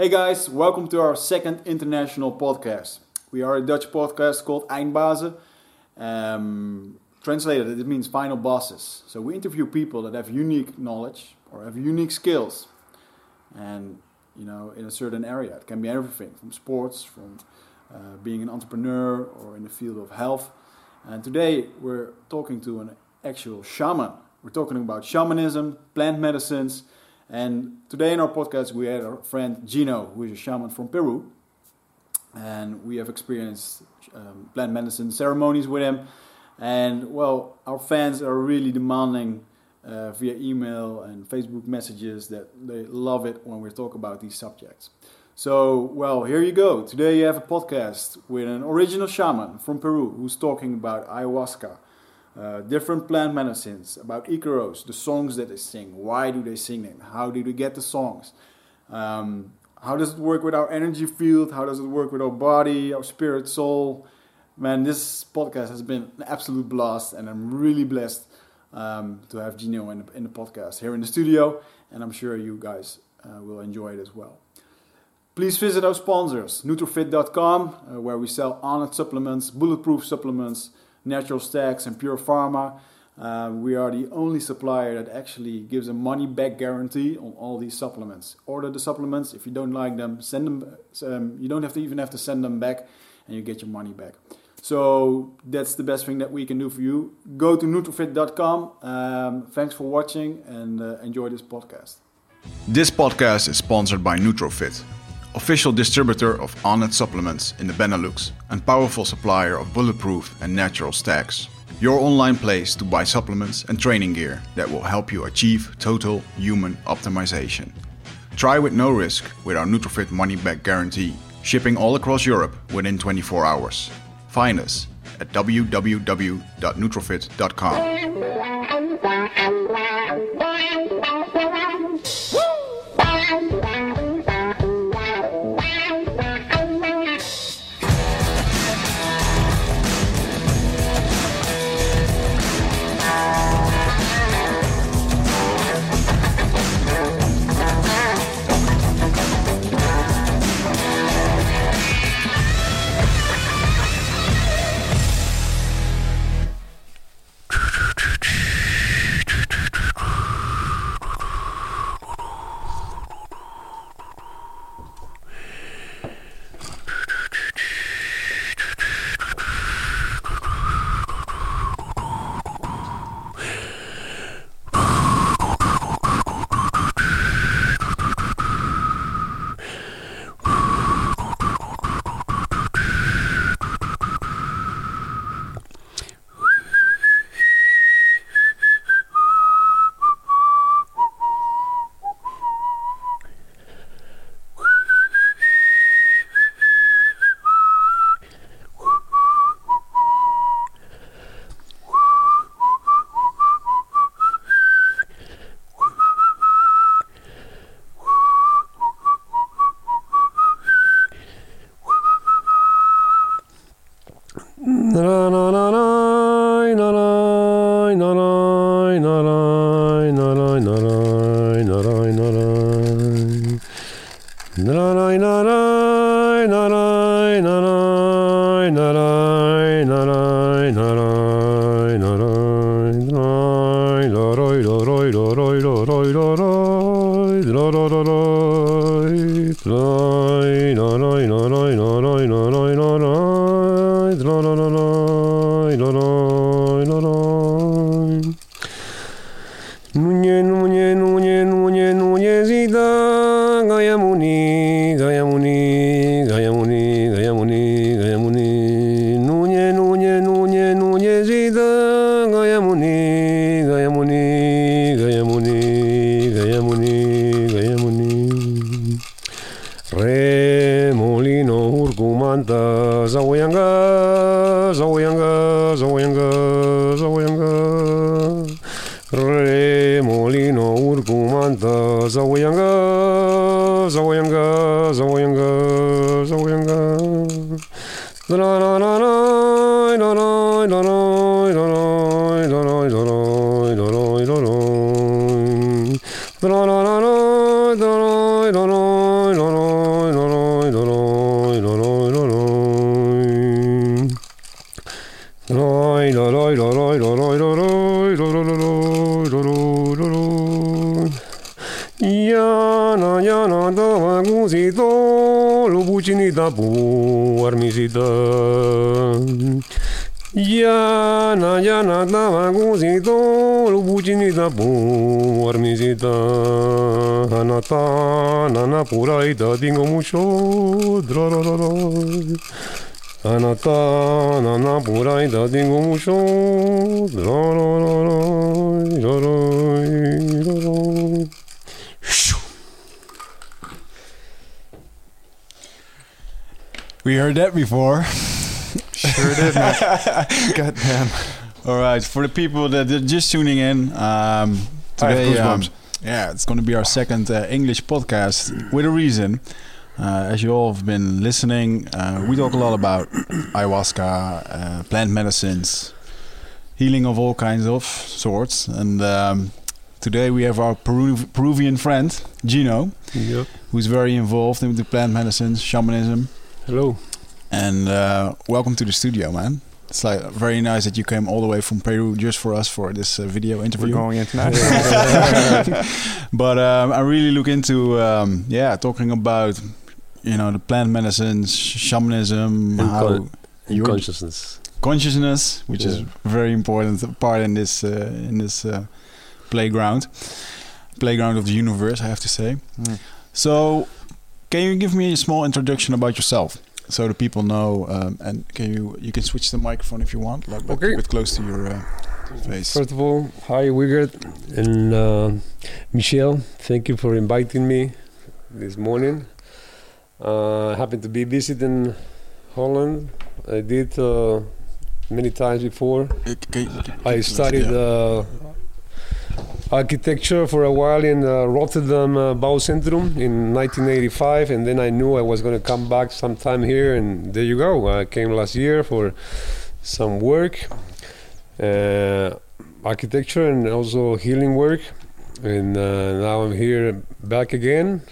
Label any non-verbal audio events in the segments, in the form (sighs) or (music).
Hey guys, welcome to our second international podcast. We are a Dutch podcast called Eindbazen. Um, translated, it means final bosses. So we interview people that have unique knowledge or have unique skills, and you know, in a certain area. It can be everything from sports, from uh, being an entrepreneur, or in the field of health. And today we're talking to an actual shaman. We're talking about shamanism, plant medicines and today in our podcast, we had our friend Gino, who is a shaman from Peru. And we have experienced um, plant medicine ceremonies with him. And well, our fans are really demanding uh, via email and Facebook messages that they love it when we talk about these subjects. So, well, here you go. Today you have a podcast with an original shaman from Peru who's talking about ayahuasca uh, different plant medicines, about Icaros, the songs that they sing, why do they sing them, how do they get the songs, um, how does it work with our energy field, how does it work with our body, our spirit, soul. Man, this podcast has been an absolute blast, and I'm really blessed um, to have Gino in the, in the, podcast here in the studio, and I'm sure you guys uh, will enjoy it as well. Please visit our sponsors, Nutrofit.com, uh, where we sell Onnit supplements, bulletproof supplements, Natural Stacks and Pure Pharma. Uh, we are the only supplier that actually gives a money back guarantee on all these supplements. Order the supplements. If you don't like them, send them. Um, you don't have to even have to send them back, and you get your money back. So that's the best thing that we can do for you. Go to Nutrofit.com. Um, thanks for watching and uh, enjoy this podcast. This podcast is sponsored by Nutrofit official distributor of Onnit supplements in the Benelux and powerful supplier of bulletproof and natural stacks. Your online place to buy supplements and training gear that will help you achieve total human optimization. Try with no risk with our Nutrofit money back guarantee, shipping all across Europe within 24 hours. Find us at www.nutrofit.com. puraita, tengo mucho. Anata, nana puraita, tengo mucho. We heard that before. Sure did, man. (laughs) God damn. All right, for the people that are just tuning in, um, today, um, goosebumps. Yeah, it's going to be our second uh, English podcast with a reason. Uh, as you all have been listening, uh, we talk a lot about ayahuasca, uh, plant medicines, healing of all kinds of sorts, and um, today we have our Peru- Peruvian friend Gino, Yep. who's very involved in the plant medicines, shamanism, Hello. and uh, welcome to the studio, man. It's like very nice that you came all the way from Peru just for us for this uh, video We're interview. going international. (laughs) (laughs) but um, I really look into um, yeah talking about you know the plant medicines, shamanism, And how con- consciousness. consciousness, which is Yeah. a very important part in this uh, in this uh, playground, playground of the universe. I have to say. Mm. So, can you give me a small introduction about yourself? So the people know, um, and can you you can switch the microphone if you want, like but Okay. keep it close to your uh, face. First of all, hi Wigert and uh, Michel. Thank you for inviting me this morning. Uh, I happen to be visiting Holland. I did uh, many times before. Uh, can you- I studied Yeah. Architecture for a while in uh, Rotterdam uh, Bouwcentrum in 1985, and then I knew I was going to come back sometime here, and there you go. I came last year for some work, uh, architecture, and also healing work, and uh, now I'm here back again.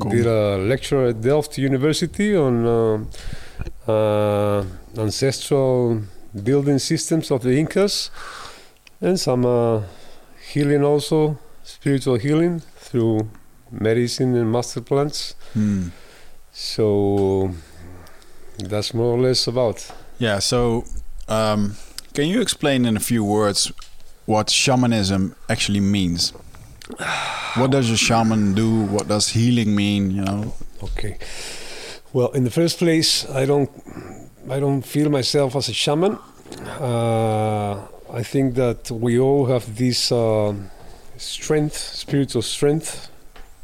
Cool. Did a lecture at Delft University on uh, uh, ancestral building systems of the Incas, and some uh, healing also, spiritual healing through medicine and master plants. Hmm. So that's more or less about. Yeah. So, um, can you explain in a few words what shamanism actually means? What does a shaman do? What does healing mean? You know. Okay. Well, in the first place, I don't, I don't feel myself as a shaman. Uh, I think that we all have this uh, strength, spiritual strength,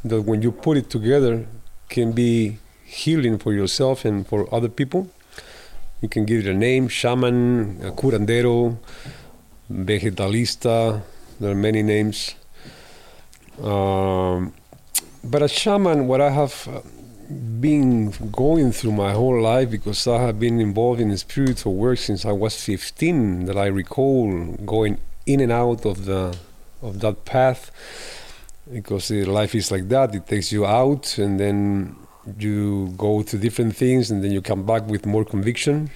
that when you put it together, can be healing for yourself and for other people. You can give it a name: shaman, a curandero, vegetalista. There are many names. Um, but a shaman, what I have been going through my whole life, because I have been involved in spiritual work since I was 15, that I recall going in and out of the of that path, because uh, life is like that. It takes you out, and then you go to different things, and then you come back with more conviction.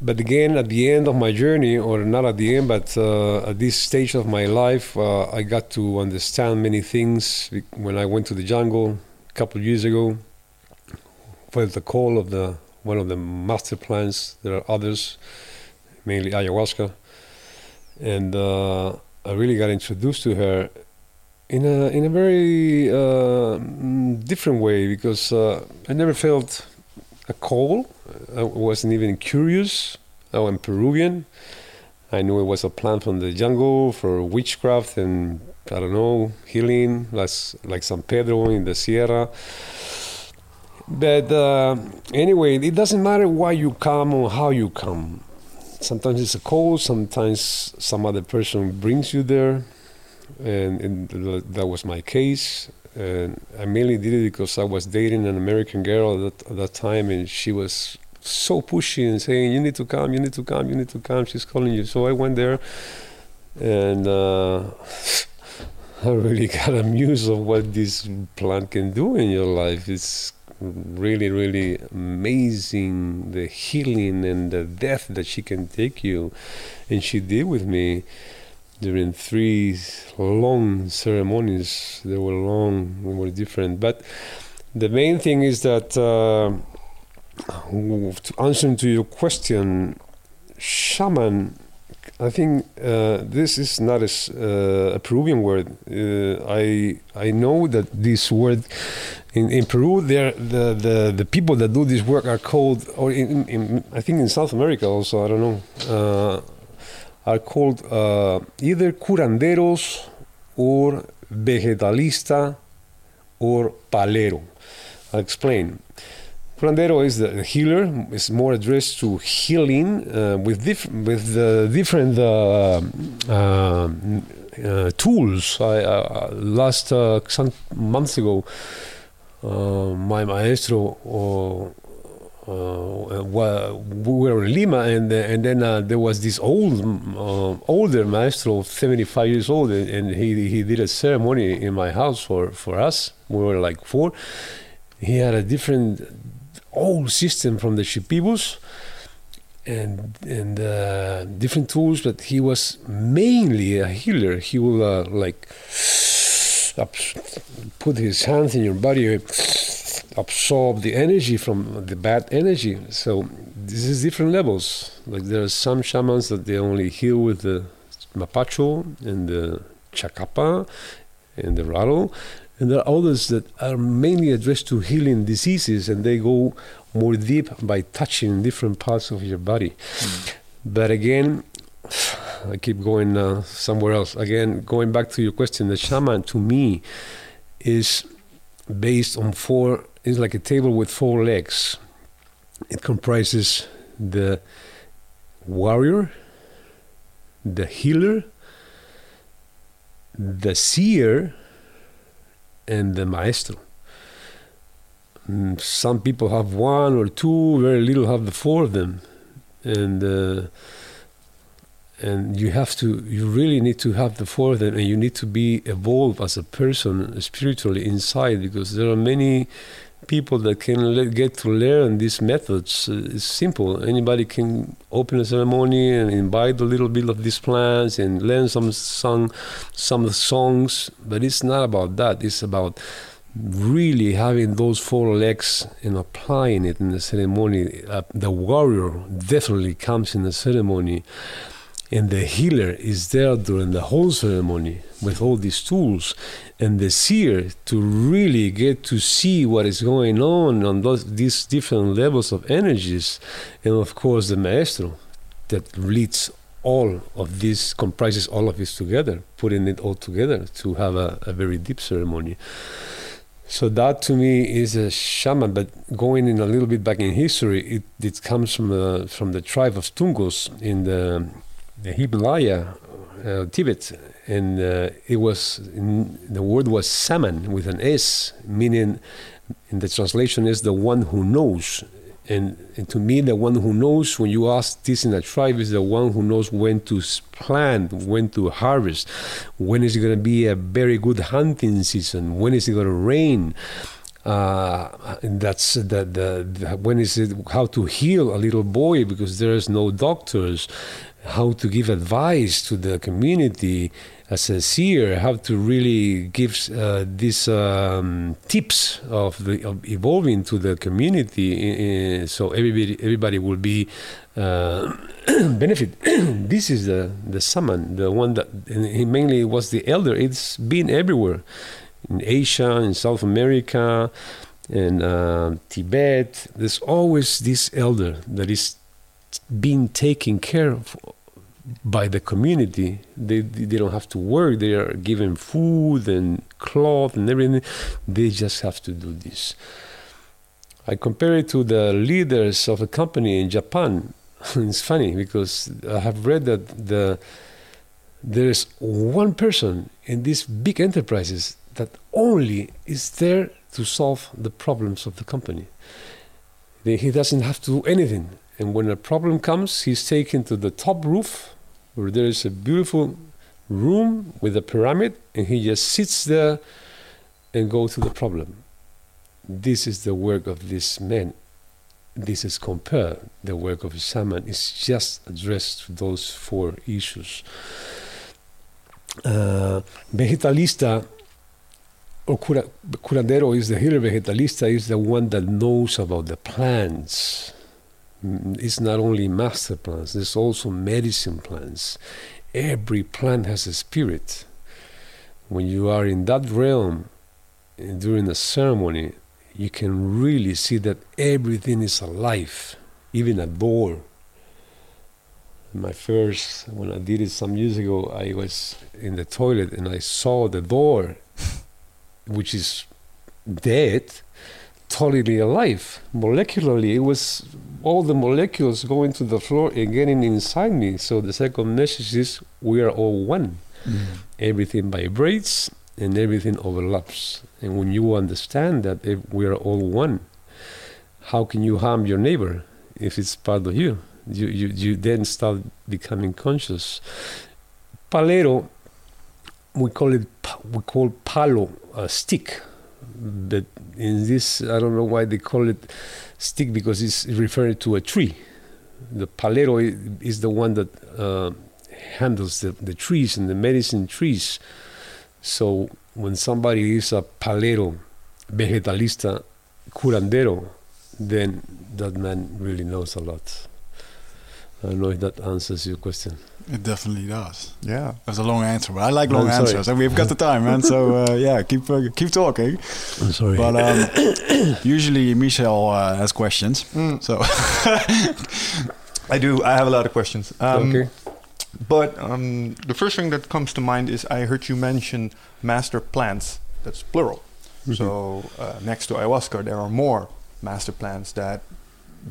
But again, at the end of my journey, or not at the end, but uh, at this stage of my life, uh, I got to understand many things when I went to the jungle a couple of years ago. Felt the call of the one of the master plants. There are others, mainly ayahuasca, and uh, I really got introduced to her in a in a very uh, different way because uh, I never felt a call. I wasn't even curious. Oh, I'm Peruvian. I knew it was a plant from the jungle for witchcraft and I don't know healing, like like San Pedro in the Sierra. But uh, anyway, it doesn't matter why you come or how you come. Sometimes it's a call. Sometimes some other person brings you there, and, and that was my case. And I mainly did it because I was dating an American girl at that, at that time, and she was so pushy and saying, "You need to come, you need to come, you need to come." She's calling you. So I went there, and uh, (laughs) I really got (laughs) amused of what this plant can do in your life. It's really, really amazing the healing and the depth that she can take you, and she did with me. during three long ceremonies. They were long, they were different. But the main thing is that, uh, to answer to your question, shaman I think uh, this is not a, uh, a Peruvian word. Uh, I I know that this word in, in Peru, there the, the the people that do this work are called, or in, in I think in South America also. I don't know. Uh, are called uh, either curanderos or vegetalista or palero. I'll explain. Curandero is the healer. is more addressed to healing uh, with diff- with uh, different uh, uh, uh tools. I, uh, last some months ago, my maestro. we were in Lima, and and then there was this old, older maestro, seventy-five years old, and he he did a ceremony in my house for for us. We were like four. He had a different old system from the Shipibos and and uh, different tools, but he was mainly a healer. He will uh, like put his hands in your body, absorb the energy from the bad energy. So this is different levels. Like there are some shamans that they only heal with the mapacho and the chacapa and the rattle, and there are others that are mainly addressed to healing diseases and they go more deep by touching different parts of your body. Mm. But again, I keep going uh, somewhere else. Again, going back to your question, the shaman to me is based on four, is like a table with four legs. It comprises the warrior, the healer, the seer, and the maestro. Some people have one or two, very little have the four of them, and uh, and you have to, you really need to have the four of them, and you need to be evolved as a person spiritually inside, because there are many people that can get to learn these methods. Uh, it's simple. Anybody can open a ceremony and invite a little bit of these plants and learn some song, some songs. But it's not about that. It's about really having those four legs and applying it in the ceremony. Uh, the warrior definitely comes in the ceremony and the healer is there during the whole ceremony with all these tools and the seer to really get to see what is going on on those these different levels of energies. And of course the maestro that leads all of this comprises all of this together putting it all together to have a, a very deep ceremony. So that to me is a shaman, but going in a little bit back in history, it, it comes from the, from the tribe of Tungus in the the Himalaya, uh, Tibet, and uh, it was in, the word was saman with an S, meaning in the translation is the one who knows. And, and, to me, the one who knows, when you ask this in a tribe, is the one who knows when to plant, when to harvest, when is it going to be a very good hunting season, when is it going to rain. Uh, that's the, the, the, when is it how to heal a little boy because there is no doctors how to give advice to the community seer, how to really give uh, these um, tips of, the, of evolving to the community, so everybody everybody will be uh, (clears throat) benefit. (clears throat) this is the the shaman, the one that he mainly was the elder. It's been everywhere, in Asia, in South America, in uh, Tibet. There's always this elder that is being taken care of by the community. They they don't have to work. They are given food and cloth and everything. They just have to do this. I compare it to the leaders of a company in Japan. (laughs) it's funny because I have read that the there is one person in these big enterprises that only is there to solve the problems of the company. He doesn't have to do anything. And when a problem comes, he's taken to the top roof where there is a beautiful room with a pyramid, and he just sits there and goes to the problem. This is the work of this man. This is compared. The work of a shaman is just addressed to those four issues. uh, vegetalista or cura, curandero is the healer. Vegetalista is the one that knows about the plants. It's not only master plants. There's also medicine plants. Every plant has a spirit. When you are in that realm during a ceremony, you can really see that everything is alive, even a door. My first, when I did it some years ago, I was in the toilet and I saw the door, (laughs) which is dead, totally alive. Molecularly, it was all the molecules going to the floor and getting inside me. So the second message is we are all one. Mm. Everything vibrates and everything overlaps. And when you understand that if we are all one, how can you harm your neighbor if it's part of you? You, you, you then start becoming conscious. Palero, we call it we call palo a stick, but in this I don't know why they call it stick because it's referring to a tree. The palero is the one that uh, handles the, the trees and the medicine trees. So when somebody is a palero, vegetalista, curandero, then that man really knows a lot. I don't know if that answers your question. It definitely does. Yeah. That's a long answer, but I like long I'm sorry. answers, and we've got the time, man. So uh, (laughs) yeah, keep uh, keep talking. I'm sorry. But um, (coughs) usually Michel uh, has questions, Mm, so (laughs) I do. I have a lot of questions. Um, okay. But um, the first thing that comes to mind is I heard you mention master plants. That's plural. Mm-hmm. So uh, next to ayahuasca, there are more master plants that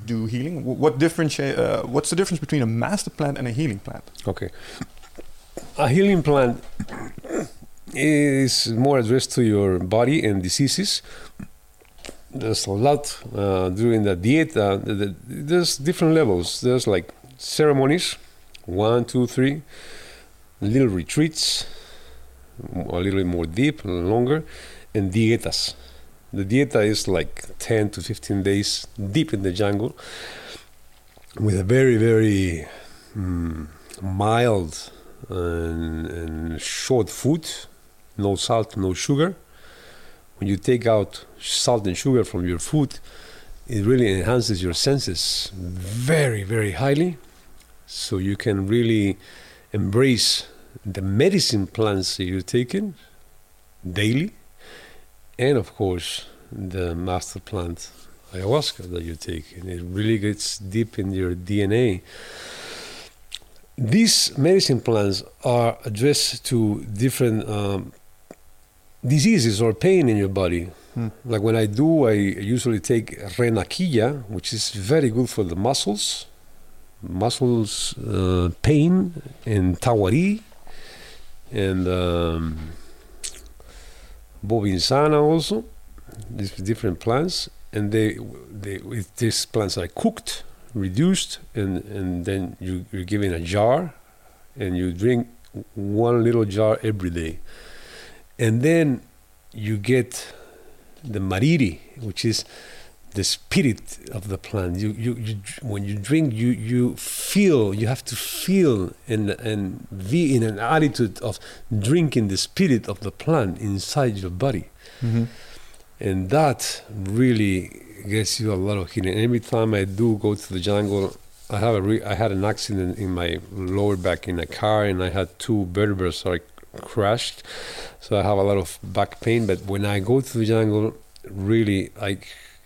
do healing. What differentiate? Uh, what's the difference between a master plant and a healing plant? Okay. A healing plant is more addressed to your body and diseases. There's a lot uh, during the diet. Uh, the, the, there's different levels. There's like ceremonies, one, two, three, little retreats, a little bit more deep longer, and dietas. The dieta is like 10 to 15 days deep in the jungle with a very, very mm, mild and, and short food, no salt, no sugar. When you take out salt and sugar from your food, it really enhances your senses very, very highly. So you can really embrace the medicine plants you're taking daily, and of course, the master plant ayahuasca that you take. And it really gets deep in your DNA. These medicine plants are addressed to different um, diseases or pain in your body. Hmm. Like when I do, I usually take renaquilla, which is very good for the muscles, muscles uh, pain, and tawari, and um, bobinsana also. These different plants, and they, they with these plants are cooked, reduced, and and then you you give in a jar, and you drink one little jar every day, and then you get the mariri, which is the spirit of the plant. You, you, you, when you drink, you, you feel, you have to feel and, and be in an attitude of drinking the spirit of the plant inside your body. Mm-hmm. And that really gets you a lot of healing. Every time I do go to the jungle, I have a re- I had an accident in my lower back in a car, and I had two vertebrae are crashed, so I have a lot of back pain. But when I go to the jungle, really I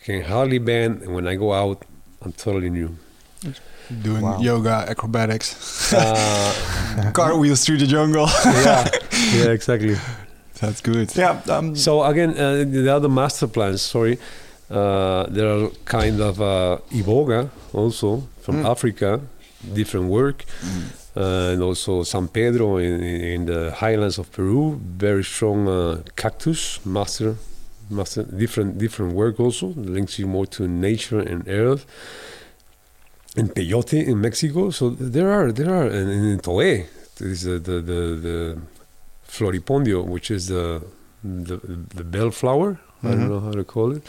can hardly bend, and when I go out, I'm totally new. doing Wow. yoga, acrobatics, Uh, (laughs) cartwheels through the jungle. yeah, (laughs) yeah, exactly. That's good. Yeah. Um, So again, uh, the other master plans. Sorry, uh, there are kind of uh, iboga also from Mm. Africa, different work, uh, and also San Pedro in, in the highlands of Peru, very strong uh, cactus master, master different different work also links you more to nature and earth. And peyote in Mexico, so there are there are and in Toé, is the the the, the floripondio, which is the the, the bellflower. I Mhm. don't know how to call it.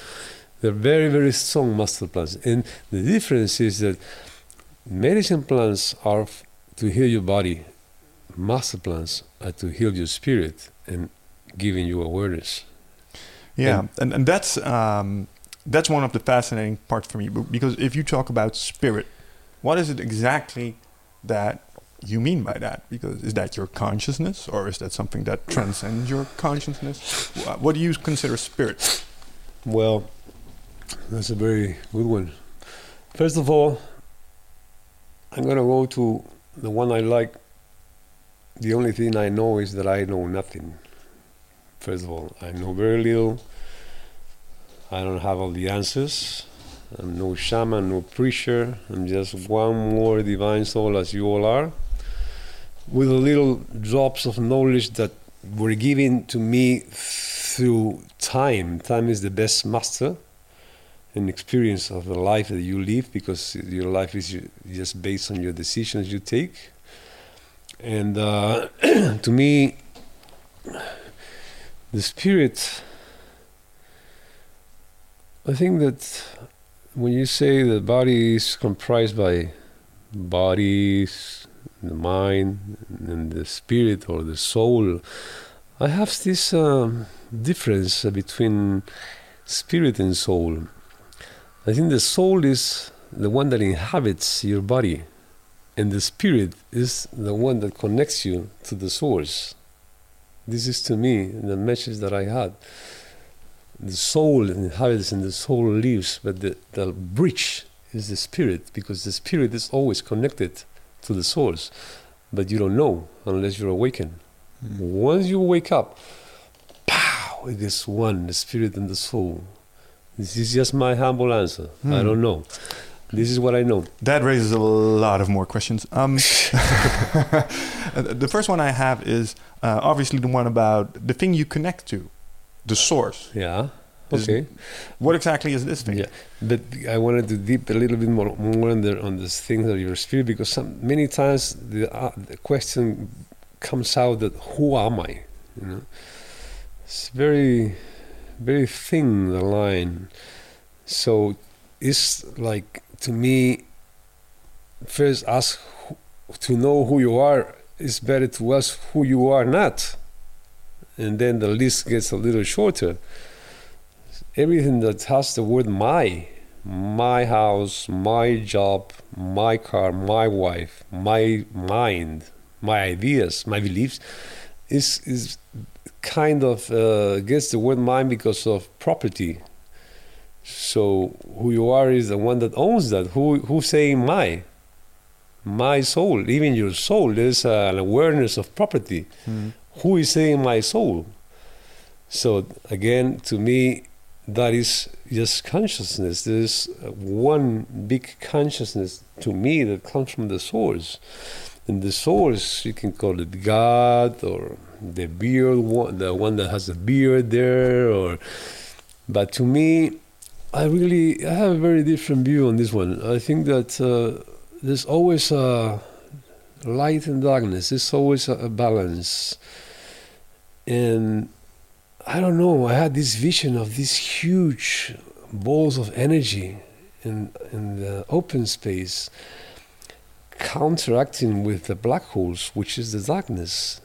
They're very very strong master plants, and the difference is that medicine plants are f- to heal your body. master plants are to heal your spirit and giving you awareness. Yeah, And- and and that's um, that's one of the fascinating parts for me because if you talk about spirit, what is it exactly that you mean by that? Because is that your consciousness, or is that something that transcends your consciousness? What do you consider spirit? Well, that's a very good one. First of all, I'm going to go to the one I like. The only thing I know is that I know nothing. First of all, I know very little. I don't have all the answers. I'm no shaman, no preacher. I'm just one more divine soul as you all are, with a little drops of knowledge that were given to me through time. Time is the best master and experience of the life that you live because your life is just based on your decisions you take. And uh, (clears throat) to me, the spirit, I think that when you say the body is comprised by bodies, the mind, and the spirit or the soul, I have this um, difference between spirit and soul. I think the soul is the one that inhabits your body, and the spirit is the one that connects you to the source. This is to me the message that I had. The soul inhabits and the soul lives, but the, the bridge is the spirit because the spirit is always connected to the source, but you don't know unless you're awakened. Once you wake up, pow, it is one, the spirit and the soul. This is just my humble answer. I Hmm. don't know. This is what I know. That raises a lot of more questions. Um, (laughs) (laughs) the first one I have is uh, obviously the one about the thing you connect to, the source. Yeah. Is- Okay. What exactly is this thing? Yeah, but I wanted to deep a little bit more more on the on this thing of your spirit because some many times the uh, the question comes out that who am I? You know, it's very very thin the line. So it's like to me first ask to know who you are. It's better to ask who you are not, and then the list gets a little shorter everything that has the word my my house my job my car my wife my mind my ideas my beliefs is is kind of uh, gets the word mine because of property so who you are is the one that owns that. Who who's saying my my soul? Even your soul there's an awareness of property. Mm. who is saying my soul? So again to me that is just consciousness. There's one big consciousness to me that comes from the source. And the source you can call it god or the beard one the one that has a beard there or but to me i really i have a very different view on this one i think that uh, there's always a light and darkness there's always a, a balance and I don't know. I had this vision of these huge balls of energy in in the open space, counteracting with the black holes, which is the darkness.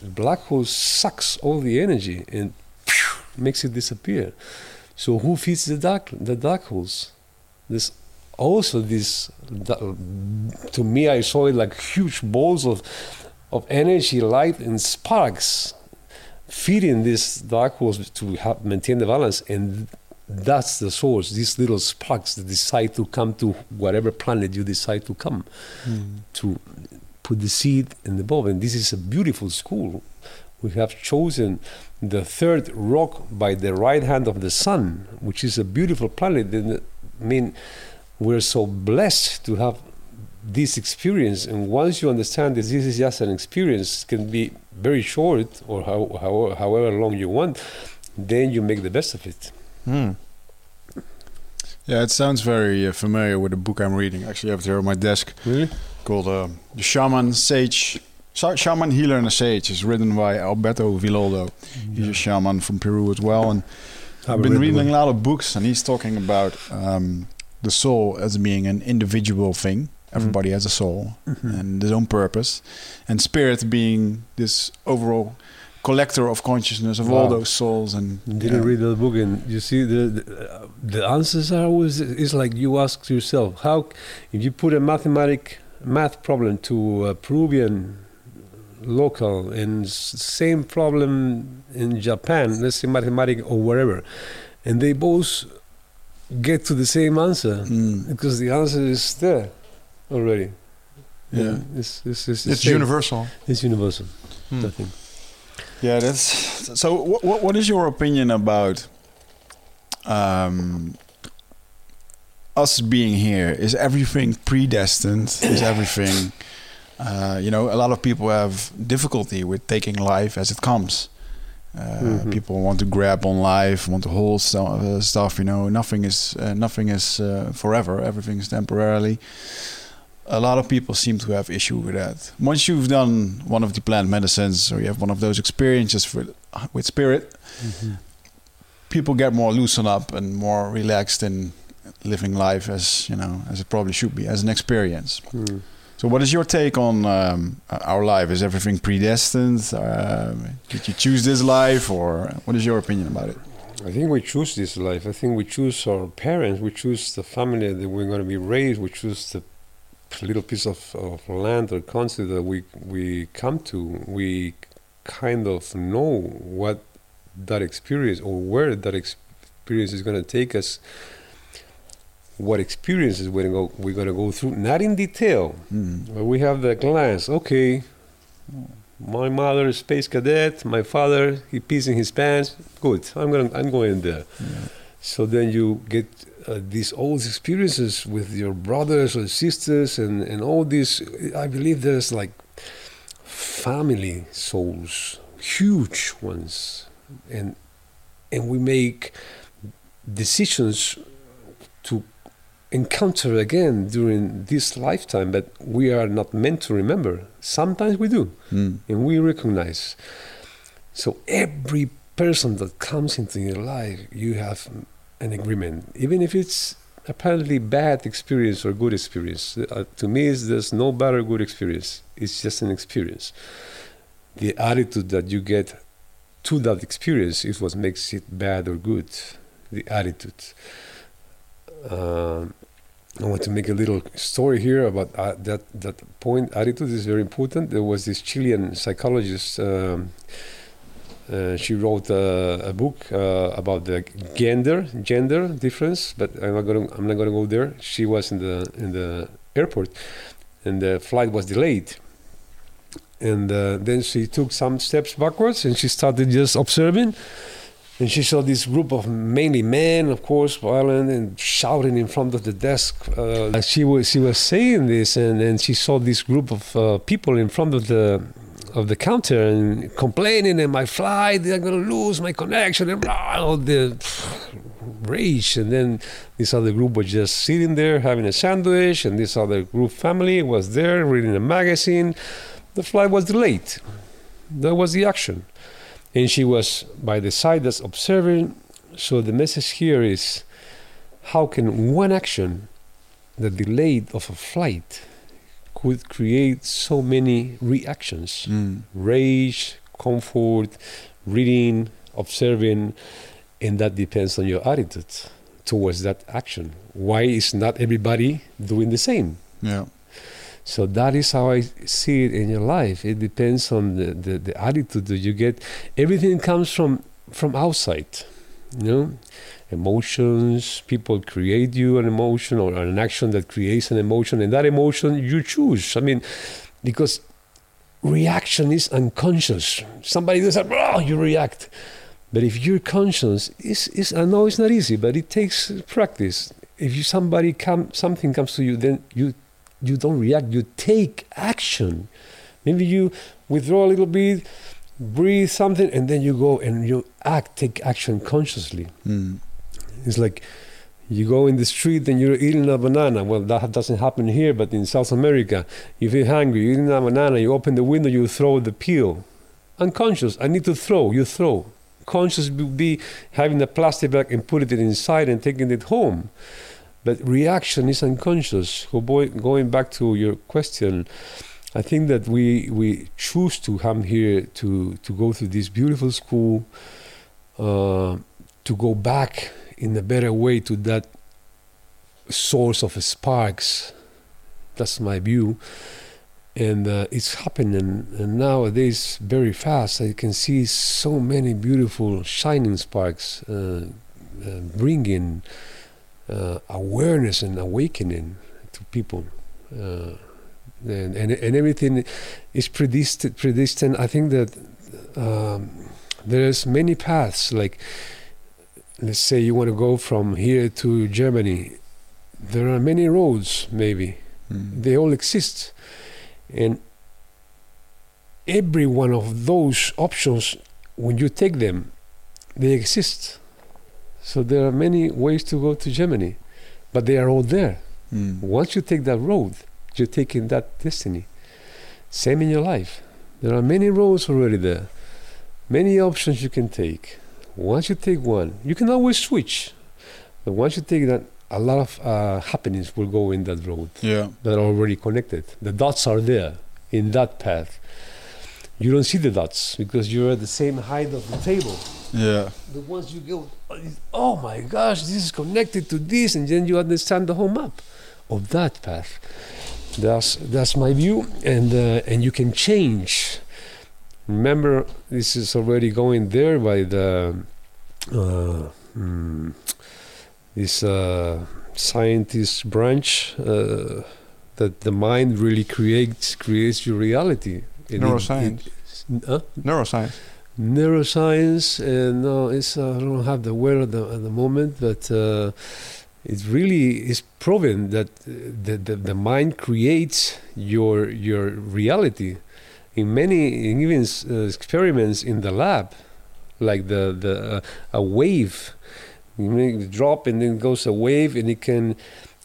The black hole sucks all the energy and phew, makes it disappear. So who feeds the dark the dark holes? There's also this. To me, I saw it like huge balls of of energy, light, and sparks feeding these dark holes to help maintain the balance and that's the source these little sparks that decide to come to whatever planet you decide to come hmm. to put the seed in the bulb and this is a beautiful school we have chosen the third rock by the right hand of the sun which is a beautiful planet i mean we're so blessed to have this experience and once you understand that this is just an experience can be very short or how, how, however long you want then you make the best of it Mm. Yeah, it sounds very uh, familiar with the book I'm reading. Actually, I have it here on my desk really called uh, The Shaman Sage. Shaman Healer and a Sage. is written by Alberto Villoldo. He's a shaman from Peru as well. And I've been reading a lot of books, and he's talking about um, the soul as being an individual thing. Everybody has a soul Mhm. and his own purpose, and spirit being this overall collector of consciousness of all those souls. And Didn't yeah. read that book, and you see the the, uh, the answers are always. It's like you ask yourself, how if you put a mathematic math problem to a Peruvian local and same problem in Japan, let's say mathematic or wherever, and they both get to the same answer Mm. because the answer is there already. Yeah. It's it's it's, It's universal. It's universal. Hmm. I think. Yeah, that's so. What, what what is your opinion about um, us being here? Is everything predestined? Is everything? Uh, you know, a lot of people have difficulty with taking life as it comes. Uh, Mhm. People want to grab on life, want to hold stu- uh, stuff. You know, nothing is uh, nothing is uh, forever. Everything is temporarily. A lot of people seem to have issue with that. Once you've done one of the plant medicines, or you have one of those experiences with with spirit, people get more loosened up and more relaxed in living life as you know as it probably should be as an experience. Hmm. So, what is your take on um, our life? Is everything predestined? Um did you choose this life, or what is your opinion about it? I think we choose this life. I think we choose our parents. We choose the family that we're going to be raised. We choose the little piece of, of land or country that we we come to. We kind of know what that experience or where that experience is going to take us. What experiences we're going to go, we're going to go through, not in detail, Hmm. but we have the glance. Okay, my mother is space cadet. My father he pees in his pants. Good, I'm going. I'm going there. So then you get uh, these old experiences with your brothers or sisters, and and all these. I believe there's like family souls, huge ones, and and we make decisions encounter again during this lifetime but we are not meant to remember. Sometimes we do Hmm. and we recognize. So every person that comes into your life you have an agreement. Even if it's apparently bad experience or good experience uh, to me is there's no bad or good experience. It's just an experience. The attitude that you get to that experience is what makes it bad or good. The attitude um, I want to make a little story here about uh, that. That point, attitude is very important. There was this Chilean psychologist. Um, uh, she wrote uh, a book uh, about the gender gender difference, but I'm not going. I'm not going to go there. She was in the in the airport, and the flight was delayed. And uh, then she took some steps backwards, and she started just observing. And she saw this group of mainly men, of course, violent and shouting in front of the desk. Uh, she was she was saying this, and, and she saw this group of uh, people in front of the of the counter and complaining, and my flight, they're gonna lose my connection, and all the rage. And then this other group was just sitting there having a sandwich, and this other group family was there reading a magazine. The flight was delayed. That was the action and she was by the side that's observing. So the message here is how can one action, the delay of a flight, could create so many reactions Hmm. rage, comfort, reading, observing, and that depends on your attitude towards that action. Why is not everybody doing the same? Yeah. So that is how I see it in your life. It depends on the, the, the attitude that you get. Everything comes from from outside, you know. Emotions, people create you an emotion or an action that creates an emotion, and that emotion you choose. I mean, because reaction is unconscious. Somebody does that, oh, you react. But if you're conscious, it's, it's, I know it's not easy, but it takes practice. If you somebody come, something comes to you, then you you don't react, you take action. Maybe you withdraw a little bit, breathe something, and then you go and you act, take action consciously. Hmm. It's like you go in the street and you're eating a banana. Well, that doesn't happen here, but in South America, if you feel hungry, you're eating a banana, you open the window, you throw the peel. Unconscious, I need to throw, you throw. Conscious would be having a plastic bag and putting it inside and taking it home. But reaction is unconscious. Go boy, going back to your question, I think that we we choose to come here to to go through this beautiful school, uh, to go back in a better way to that source of sparks. That's my view, and uh, it's happening and nowadays very fast. I can see so many beautiful shining sparks, uh, uh, bringing uh, awareness and awakening to people. Uh, and, and and everything is predestined. predestined. I think that um, there's many paths. Like, let's say you want to go from here to Germany, there are many roads. Maybe Mm. they all exist, and every one of those options, when you take them, they exist. So there are many ways to go to Germany, but they are all there. Mm. Once you take that road, you're taking that destiny. Same in your life. There are many roads already there, many options you can take. Once you take one, you can always switch. But once you take that, a lot of uh, happenings will go in that road Yeah. that are already connected. The dots are there in that path. You don't see the dots because you're at the same height of the table. Yeah. But once you go, oh my gosh, this is connected to this, and then you understand the whole map of that path. That's that's my view, and uh, and you can change. Remember, this is already going there by the uh, hmm, this uh, scientist branch uh, that the mind really creates creates your reality. And it- Neuroscience. it- huh? Neuroscience. neuroscience and no it's uh, i don't have the word at the, at the moment but uh, it really is proven that uh, the, the, the mind creates your your reality in many in even uh, experiments in the lab like the the uh, a wave you make the drop and then goes a wave and it can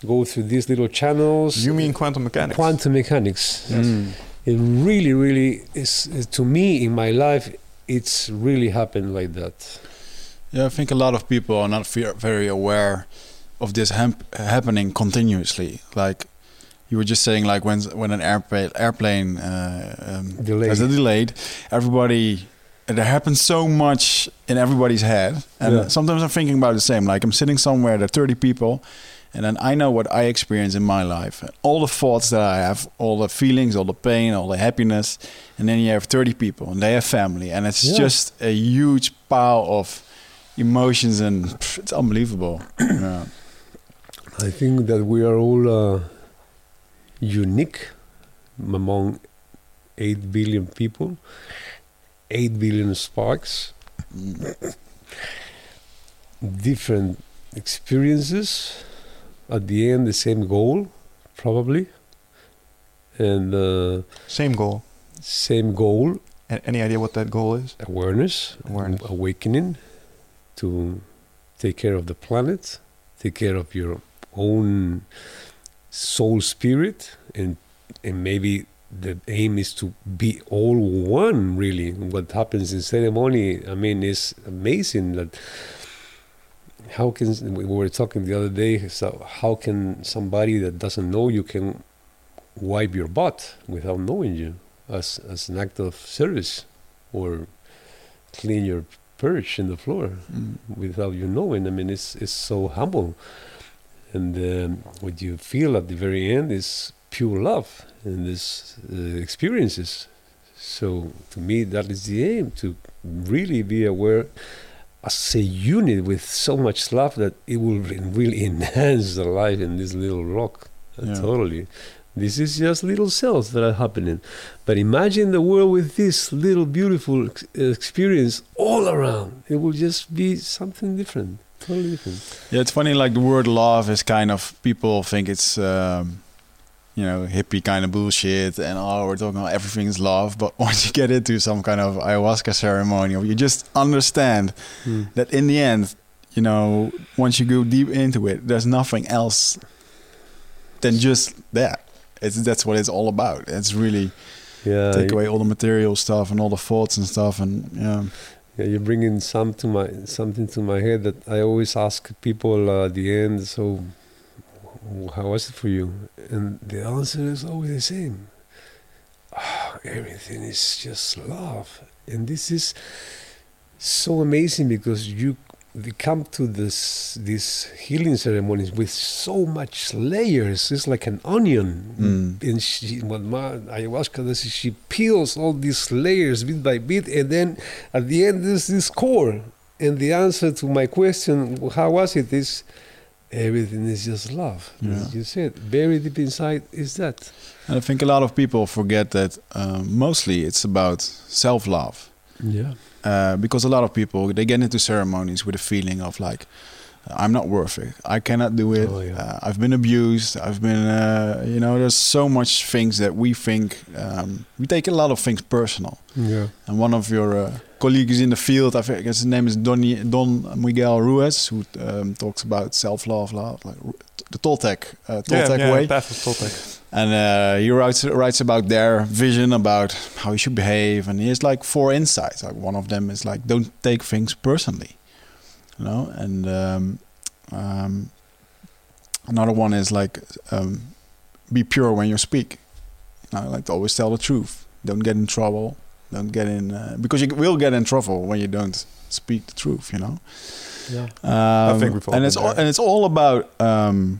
go through these little channels You mean quantum mechanics? quantum mechanics Mm. It really really is, to me in my life it's really happened like that Yeah, I think a lot of people are not very aware of this hap- happening continuously. Like you were just saying, like when when an airplane airplane uh, um, Delayed. has a delayed, everybody there happens so much in everybody's head, and Yeah. sometimes I'm thinking about the same. Like I'm sitting somewhere, there are 30 people. And then I know what I experience in my life, all the thoughts that I have, all the feelings, all the pain, all the happiness, and then you have 30 people, and they have family, and it's Yeah. just a huge pile of emotions, and pff, it's unbelievable. (clears throat) yeah. i think that we are all uh, unique among 8 billion people 8 billion sparks Mm. different experiences at the end the same goal probably and uh, Same goal. same goal A- any idea what that goal is? awareness, Awareness. awakening to take care of the planet, take care of your own soul spirit, and and maybe the aim is to be all one. Really, what happens in ceremony, I mean, is amazing. That how can we were talking the other day? So how can somebody that doesn't know you can wipe your butt without knowing you? as as an act of service or clean your perch in the floor Mm. without you knowing. I mean, it's it's so humble, and um, what you feel at the very end is pure love in this uh, experiences. So to me, that is the aim to really be aware as a unit with so much love that it will really (laughs) enhance the life in this little rock. Uh, Yeah. Totally. This is just little cells that are happening. But imagine the world with this little beautiful experience all around. It will just be something different, totally different. Yeah, it's funny. Like the word love is kind of people think it's um, you know hippie kind of bullshit, and oh, we're talking about everything's love. But (laughs) once you get into some kind of ayahuasca ceremony, you just understand that in the end, you know, once you go deep into it, there's nothing else than just that. It's that's what it's all about. It's really Yeah, take away all the material stuff and all the thoughts and stuff, and yeah, yeah, you're bringing some to my something to my head that I always ask people uh, at the end. So, how was it for you? And the answer is always the same. Ah, everything is just love, and this is so amazing because you come to this these healing ceremonies with so much layers. It's like an onion, Mm. and she, what ma ayahuasca does she peels all these layers bit by bit, and then at the end there's this core. And the answer to my question, how was it, is everything is just love. Yeah. You said, very deep inside is that. And I think a lot of people forget that um, mostly it's about self love. Yeah. Uh, because a lot of people they get into ceremonies with a feeling of like I'm not worth it. I cannot do it. Oh, yeah. uh, I've been abused. I've been, uh, you know, there's so much things that we think um, we take a lot of things personal. Yeah. And one of your uh, colleagues in the field, I think his name is Donny, Don Miguel Ruiz, who um, talks about self-love, love, like the Toltec, uh, Toltec way. Path of Toltec. And uh, he writes writes about their vision about how you should behave, and he has like four insights. Like one of them is like don't take things personally, you know. And um, um, another one is like um, be pure when you speak. You know, like to always tell the truth. Don't get in trouble. Don't get in uh, because you will get in trouble when you don't speak the truth. You know. Yeah. Um, think we've all and it's all, and it's all about um,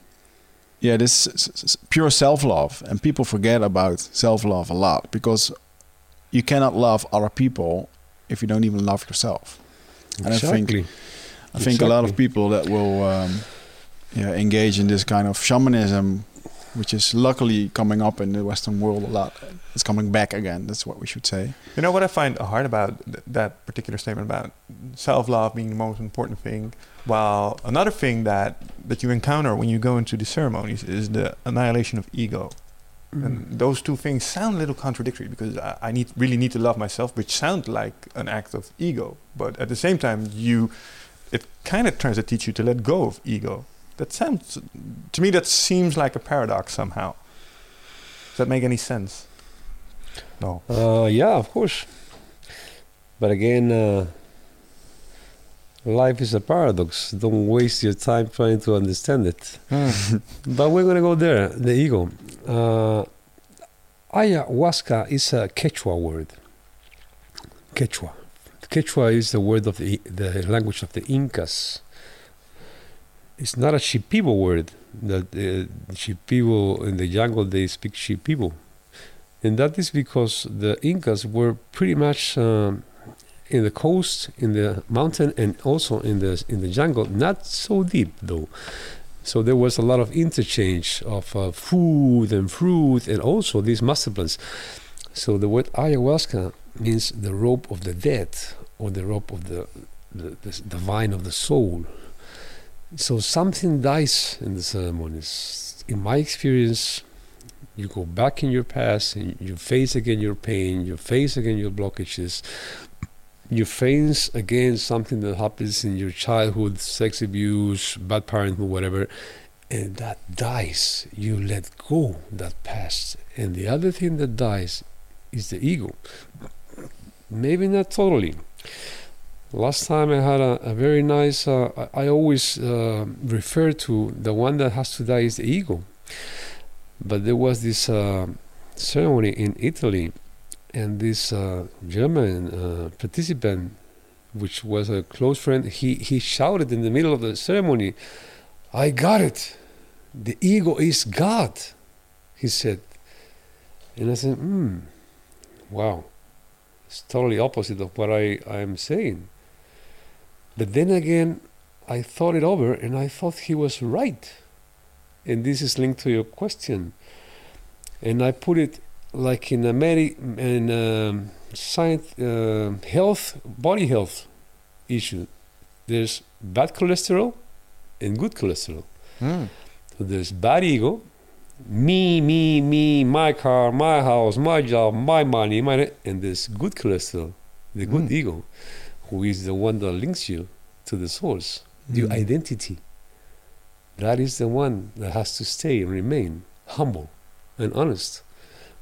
yeah this s- s- s- pure self love, and people forget about self love a lot because you cannot love other people if you don't even love yourself. And I think- Exactly. I think a lot of people that will um, yeah engage in this kind of shamanism, which is luckily coming up in the Western world a lot. It's coming back again. That's what we should say. You know what I find hard about th- that particular statement about self-love being the most important thing, while another thing that that you encounter when you go into the ceremonies is the annihilation of ego. Mm. And those two things sound a little contradictory because I, I need really need to love myself, which sounds like an act of ego. But at the same time, you it kind of tries to teach you to let go of ego. That sounds to me that seems like a paradox somehow. Does that make any sense? No. Uh, yeah, of course. But again, uh, life is a paradox. Don't waste your time trying to understand it. (laughs) but we're going to go there the ego. Uh, ayahuasca is a Quechua word. Quechua. Quechua is the word of the, the language of the Incas. It's not a Shipibo word. That uh, Shipibo in the jungle they speak Shipibo and that is because the Incas were pretty much um, in the coast, in the mountain, and also in the in the jungle. Not so deep though. So there was a lot of interchange of uh, food and fruit, and also these master plants. So the word ayahuasca means the rope of the dead, or the rope of the the, the, the vine of the soul. So something dies in the ceremonies. In my experience, you go back in your past and you face again your pain, you face again your blockages, you face again something that happens in your childhood, sex abuse, bad parenthood, whatever, and that dies. You let go that past. And the other thing that dies is the ego. Maybe not totally. Last time I had a, a very nice, uh, I, always uh, refer to the one that has to die is the ego but there was this uh, ceremony in Italy, and this uh, German uh, participant, which was a close friend, he, he shouted in the middle of the ceremony, I got it. The ego is God, he said. And I said, hmm, wow. It's totally opposite of what I, I am saying. But then again, I thought it over and I thought he was right and this is linked to your question. And I put it like in a medi- in um, science, uh, health, body health issue. There's bad cholesterol and good cholesterol. Hmm. So there's bad ego, me, me, me, my car, my house, my job, my money, my and this good cholesterol, the good Mm. ego, who is the one that links you to the source, your Mm. identity. That is the one that has to stay and remain humble and honest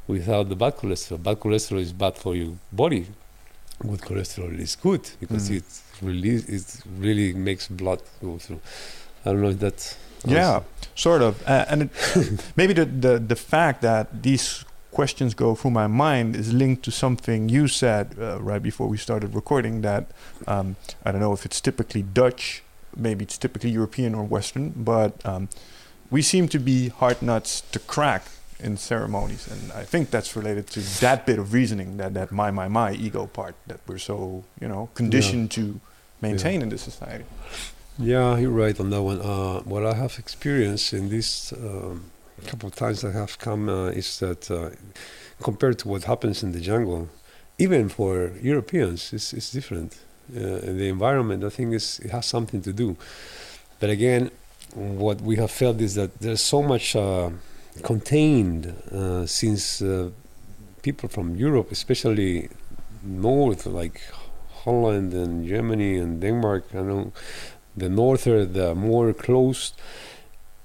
without the bad cholesterol. Bad cholesterol is bad for your body. Good cholesterol is good because Mm. it release it really makes blood go through. I don't know if that Yeah. Sort of. Uh, and it, (laughs) maybe the, the the fact that these questions go through my mind is linked to something you said uh, right before we started recording. That um, I don't know if it's typically Dutch, maybe it's typically European or Western, but um, we seem to be hard nuts to crack in ceremonies, and I think that's related to that bit of reasoning that that my my my ego part that we're so you know conditioned yeah. to maintain yeah. in this society. Yeah, you're right on that one. Uh, what I have experienced in this um, couple of times I have come uh, is that uh, compared to what happens in the jungle, even for Europeans, it's, it's different. Uh, the environment, I think, is, it has something to do. But again, what we have felt is that there's so much uh, contained uh, since people from Europe, especially north, like Holland and Germany and Denmark, I know the norther, the more closed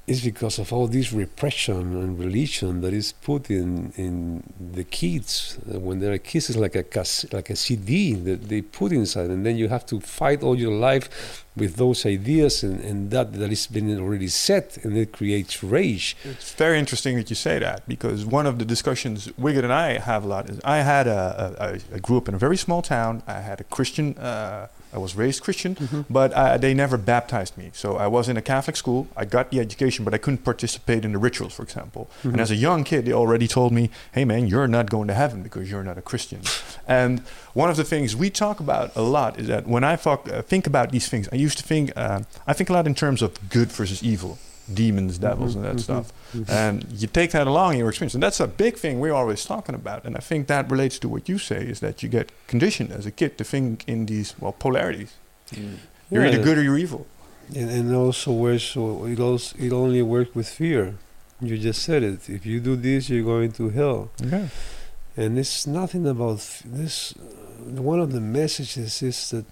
is because of all this repression and religion that is put in in the kids when they're kids is like a like a CD that they put inside and then you have to fight all your life with those ideas and, and that that is been already set and it creates rage. It's very interesting that you say that because one of the discussions Wichert and I have a lot is I had a, a, a grew up in a very small town. I had a Christian uh, I was raised Christian, mm-hmm. but uh, they never baptized me. So I was in a Catholic school. I got the education, but I couldn't participate in the rituals, for example. Mm-hmm. And as a young kid, they already told me, "Hey, man, you're not going to heaven because you're not a Christian." and one of the things we talk about a lot is that when I fuck, uh, think about these things, I used to think uh, I think a lot in terms of good versus evil demons, devils, mm-hmm, and that mm-hmm, stuff. And you take that along in your experience. And that's a big thing we're always talking about. And I think that relates to what you say is that you get conditioned as a kid to think in these, well, polarities. Mm. You're yeah, either good or you're evil. And, and also, where it, also, it only works with fear. You just said it. If you do this, you're going to hell. Yeah. And it's nothing about this. Uh, one of the messages is that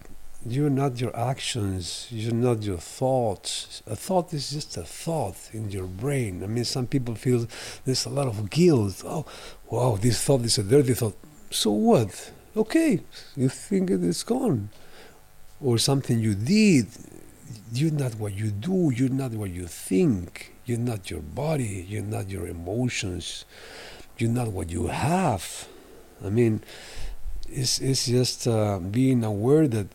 you're not your actions, you're not your thoughts. A thought is just a thought in your brain. I mean, some people feel there's a lot of guilt. Oh, wow, this thought is a dirty thought. So what? Okay, you think it is gone. Or something you did. You're not what you do, you're not what you think. You're not your body, you're not your emotions, you're not what you have. I mean, it's, it's just uh, being aware that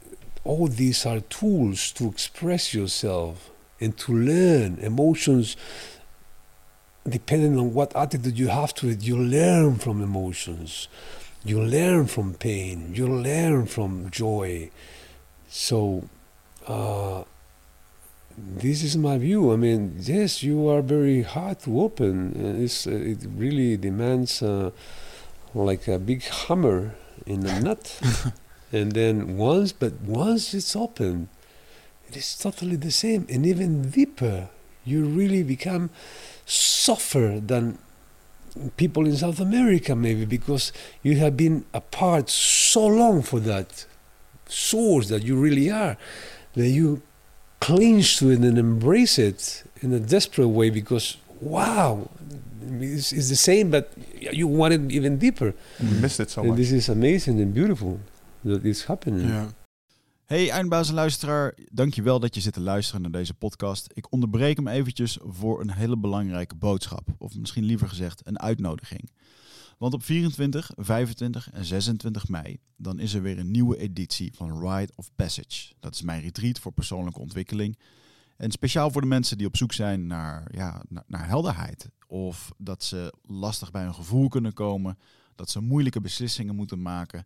all these are tools to express yourself and to learn. Emotions depending on what attitude you have to it you learn from emotions. You learn from pain. You learn from joy. So uh, this is my view. I mean yes you are very hard to open it's, uh, it really demands uh, like a big hammer in a nut (laughs) and then once, but once it's open, it is totally the same and even deeper. You really become softer than people in South America, maybe because you have been apart so long for that source that you really are, that you cling to it and embrace it in a desperate way because wow, it's, it's the same, but you want it even deeper. You missed it so and much. This is amazing and beautiful. That is happening. Ja. Hey eindbazenluisteraar, dankjewel dat je zit te luisteren naar deze podcast. Ik onderbreek hem eventjes voor een hele belangrijke boodschap. Of misschien liever gezegd een uitnodiging. Want op 24, 25 en 26 mei dan is er weer een nieuwe editie van Ride of Passage. Dat is mijn retreat voor persoonlijke ontwikkeling. En speciaal voor de mensen die op zoek zijn naar, ja, naar, helderheid. Of dat ze lastig bij hun gevoel kunnen komen. Dat ze moeilijke beslissingen moeten maken.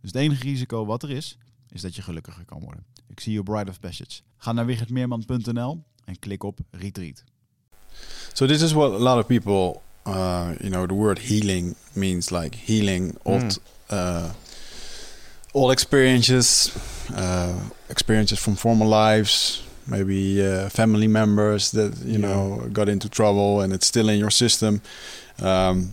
Dus het enige risico wat er is, is dat je gelukkiger kan worden. Ik zie je Bride of Passage. Ga naar wichertmeerman.nl en klik op Retreat. So this is what a lot of people, uh, you know, the word healing means like healing old, uh, all experiences, uh, experiences from former lives, maybe uh, family members that you Yeah. know got into trouble and it's still in your system. Um,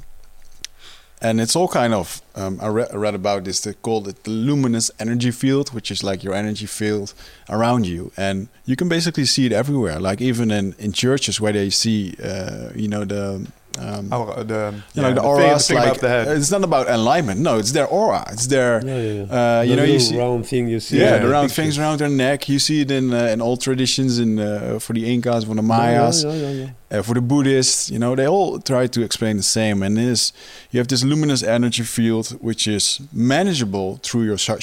and it's all kind of um, I, re- I read about this they called it the luminous energy field which is like your energy field around you. And you can basically see it everywhere like even in, in churches where they see uh, you know the um, Oh, uh, the, you know the thing- auras thing like the head. it's not about alignment no it's their aura it's their Yeah, yeah, yeah. uh, you The know you see round thing you see. yeah, in the round pictures. things around their neck. You see it in uh, in old traditions, in uh, for the Incas, for the Mayas, Yeah, yeah, yeah, yeah. uh, for the Buddhists. You know, they all try to explain the same. And this, you have this luminous energy field, which is manageable through your cha-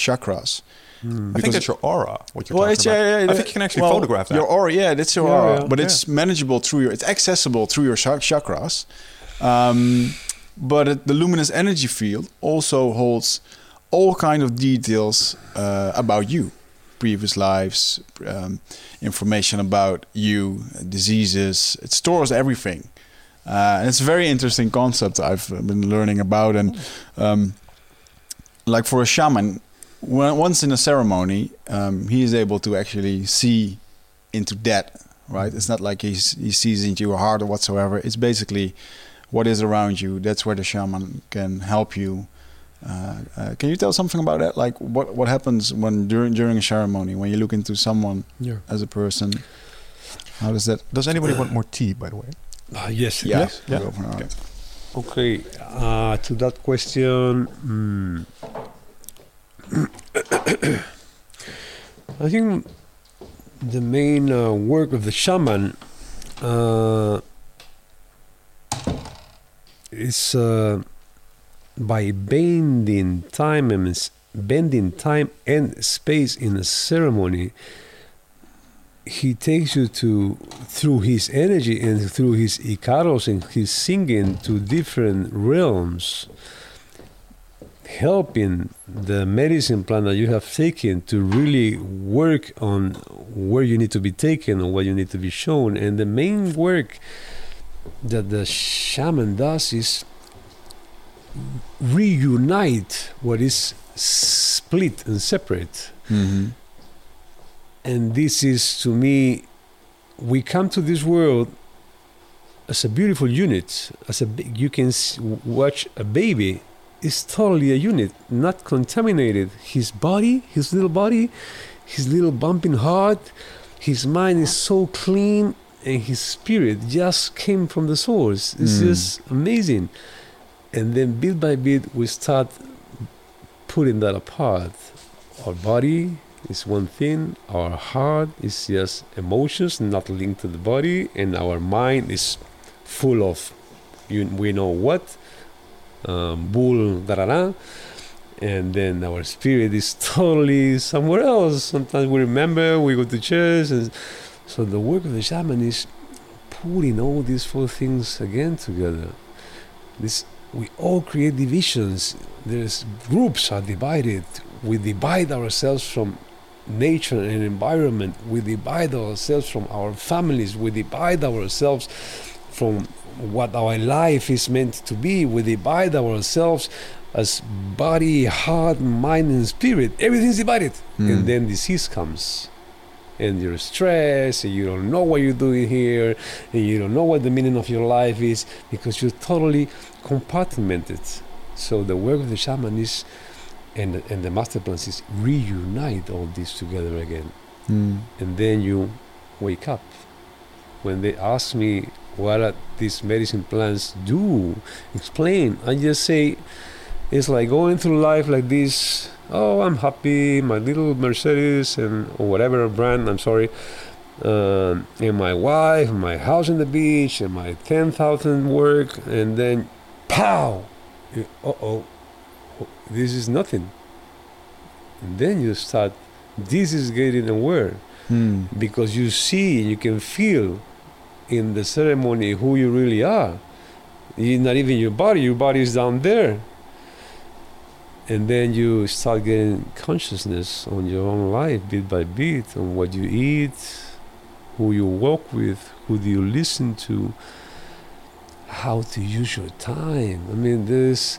chakras. I think that's your aura. What you're Well, talking it's about. yeah, yeah, I think you can actually well, photograph that. Your aura, yeah, that's your Yeah, aura, yeah. but it's manageable through your. It's accessible through your cha- chakras. Um, but it, the luminous energy field also holds all kind of details uh, about you, previous lives, um, information about you, diseases. It stores everything. Uh, and it's a very interesting concept I've been learning about, and um, like for a shaman, when, once in a ceremony, um, he is able to actually see into that. Right? It's not like he's, he sees into your heart or whatsoever. It's basically what is around you. That's where the shaman can help you. Uh, uh, can you tell something about that? Like what what happens when during during a ceremony when you look into someone Yeah. as a person? How does that? Does anybody want more tea, by the way? Ah, yes. Yeah, yes. we'll Yeah. go. Okay. Uh, to that question, mm, I think the main uh, work of the shaman uh, is uh, by bending time and bending time and space in a ceremony. He takes you to through his energy and through his icaros and his singing to different realms, helping the medicine plan that you have taken to really work on where you need to be taken or what you need to be shown. And the main work that the shaman does is reunite what is split and separate Mm-hmm. and this is to me we come to this world as a beautiful unit as a you can watch a baby is totally a unit not contaminated. His body his little body his little bumping heart his mind is so clean and his spirit just came from the source. It's Mm. just amazing. And then bit by bit we start putting that apart. Our body is one thing our heart is just emotions not linked to the body and our mind is full of you, we know what um, bull da da da and then our spirit is (laughs) totally somewhere else. Sometimes we remember we go to church and so the work of the shaman is putting all these four things again together. This we all create divisions. There's groups are divided. We divide ourselves from nature and environment. We divide ourselves from our families. We divide ourselves from what our life is meant to be. We divide ourselves as body heart mind and spirit. Everything's divided. Mm. and then disease comes. And you're stressed and you don't know what you're doing here and you don't know what the meaning of your life is because you're totally compartmented. So the work of the shaman is and, and the master plans is reunite all this together again. Mm. and then you wake up. When they ask me what are these medicine plants do? Explain. I just say it's like going through life like this oh i'm happy my little mercedes and or whatever brand i'm sorry um, and my wife my house on the beach and my 10000 work and then pow! Uh-oh this is nothing. And then you start this is getting aware Mm. because you see you can feel in the ceremony who you really are. You're not even your body, your body is down there. And then you start getting consciousness on your own life, bit by bit, on what you eat, who you walk with, who do you listen to, how to use your time. I mean, this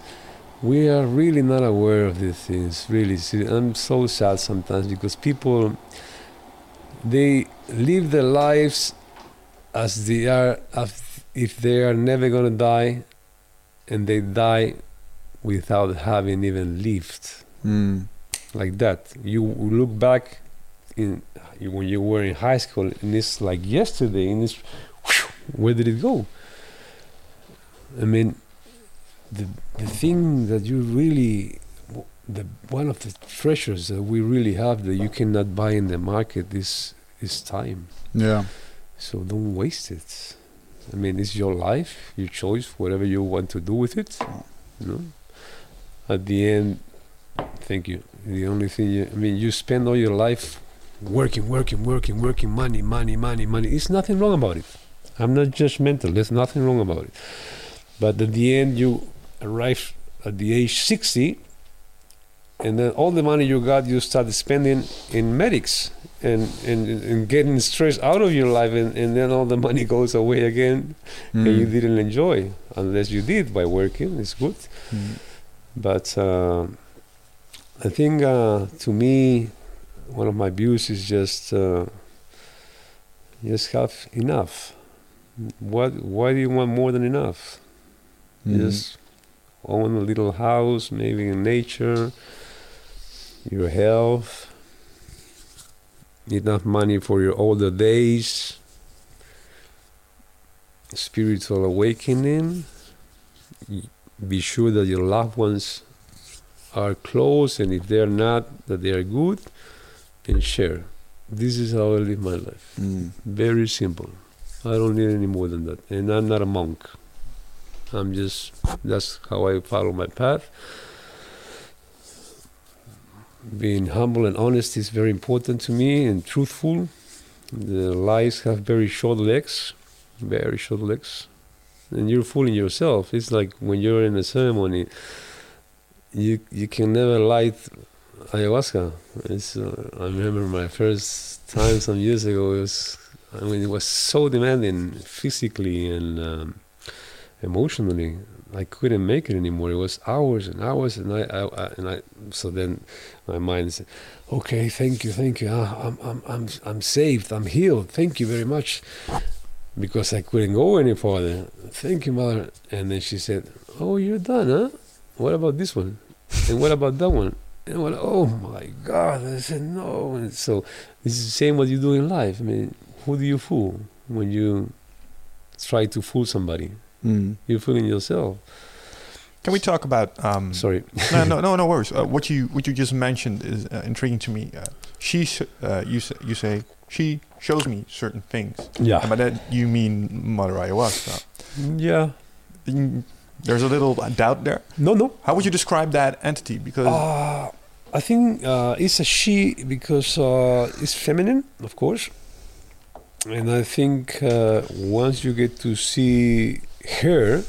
we are really not aware of these things. Really, I'm so sad sometimes because people they live their lives as they are, as if they are never gonna die, and they die without having even lived Mm. like that. You look back in when you were in high school, and it's like yesterday, and it's where did it go? I mean, the the thing that you really the one of the treasures that we really have that you cannot buy in the market is is time. Yeah. So don't waste it. I mean, it's your life, your choice, whatever you want to do with it. You know. At the end, thank you. The only thing you, I mean, you spend all your life working, working, working, working, money, money, money, money. There's nothing wrong about it. I'm not judgmental. There's nothing wrong about it. But at the end, you arrive at the age 60, and then all the money you got, you start spending in medics and, and, and getting stress out of your life, and, and then all the money (laughs) goes away again, and you Mm. didn't enjoy, unless you did by working. It's good. Mm. But uh, I think uh, to me, one of my views is just uh, just have enough. What? Why do you want more than enough? Mm. Just own a little house, maybe in nature, your health, enough money for your older days, spiritual awakening. Be sure that your loved ones are close, and if they're not, that they are good, and share. This is how I live my life. Mm. Very simple. I don't need any more than that. And I'm not a monk. I'm just, that's how I follow my path. Being humble and honest is very important to me and truthful. The lies have very short legs, very short legs. And you're fooling yourself. It's like when you're in a ceremony, you you can never light ayahuasca. It's, uh, I remember my first time some years ago. It was, I mean, it was so demanding physically and um, emotionally. I couldn't make it anymore. It was hours and hours, and I, I, I and I. So then, my mind said, "Okay, thank you, thank you. Ah, I'm, I'm, I'm, I'm saved. I'm healed. Thank you very much." Because I couldn't go any further. Thank you, mother. And then she said, "Oh, you're done, huh? What about this one? And what about that one?" And what? Oh my God! I said no. And so this is the same what you do in life. I mean, who do you fool when you try to fool somebody? Mm. You're fooling yourself. Can we talk about? Um, Sorry. no, no, no, no (laughs) worries. Uh, what you what you just mentioned is uh, intriguing to me. Uh, she, s- uh, you say, you say she shows me certain things, and Yeah. by that you mean Mother Ayahuasca. Yeah. Mm, There's a little doubt there. No, no. How would you describe that entity? Because Uh, I think uh, it's a she because uh, it's feminine, of course. And I think uh, once you get to see her,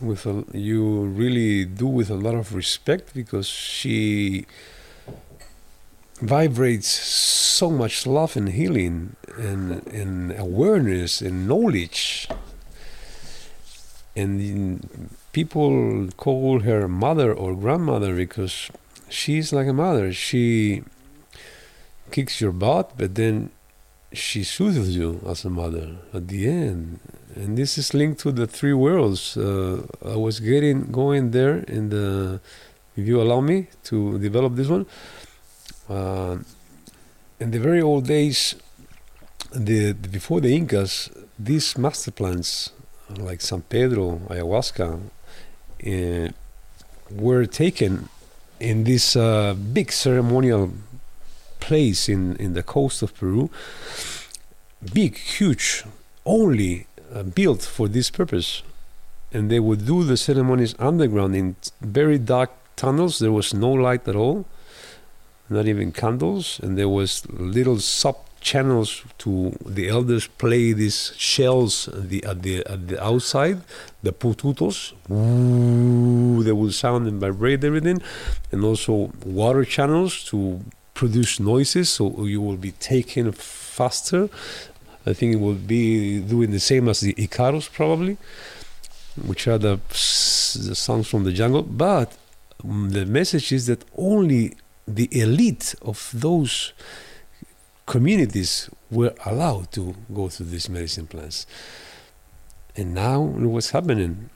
with a, you really do with a lot of respect because she vibrates so much love and healing and, and awareness and knowledge. And people call her mother or grandmother because she's like a mother. She kicks your butt, but then she soothes you as a mother at the end. And this is linked to the three worlds. Uh, I was getting going there in the, if you allow me to develop this one. Uh, in the very old days, the, before the Incas, these master plants like San Pedro, ayahuasca, uh, were taken in this uh, big ceremonial place in, in the coast of Peru. Big, huge, only uh, built for this purpose. And they would do the ceremonies underground in very dark tunnels. There was no light at all, not even candles, and there was little sub channels to the elders play these shells at the at the at the outside, the pututos. Ooh, they will sound and vibrate everything, and also water channels to produce noises, so you will be taken faster. I think it will be doing the same as the Icaros probably, which are the, the songs from the jungle. But mm, the message is that only the elite of those communities were allowed to go through these medicine plants. And now what's happening?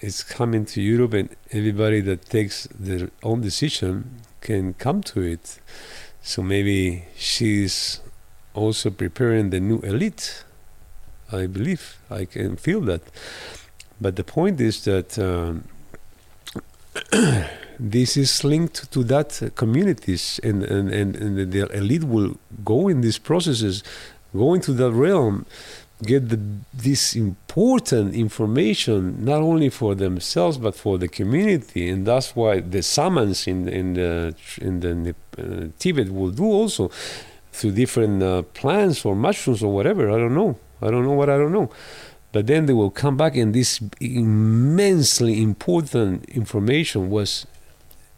It's coming to Europe, and everybody that takes their own decision can come to it. So maybe she's also preparing the new elite. I believe I can feel that. But the point is that um, (coughs) this is linked to that communities, and, and, and, and the elite will go in these processes, go into that realm, get the, this important information not only for themselves but for the community, and that's why the shamans in in the in the uh, Tibet will do also through different uh, plants or mushrooms or whatever. I don't know. I don't know what I don't know. But then they will come back, and this immensely important information was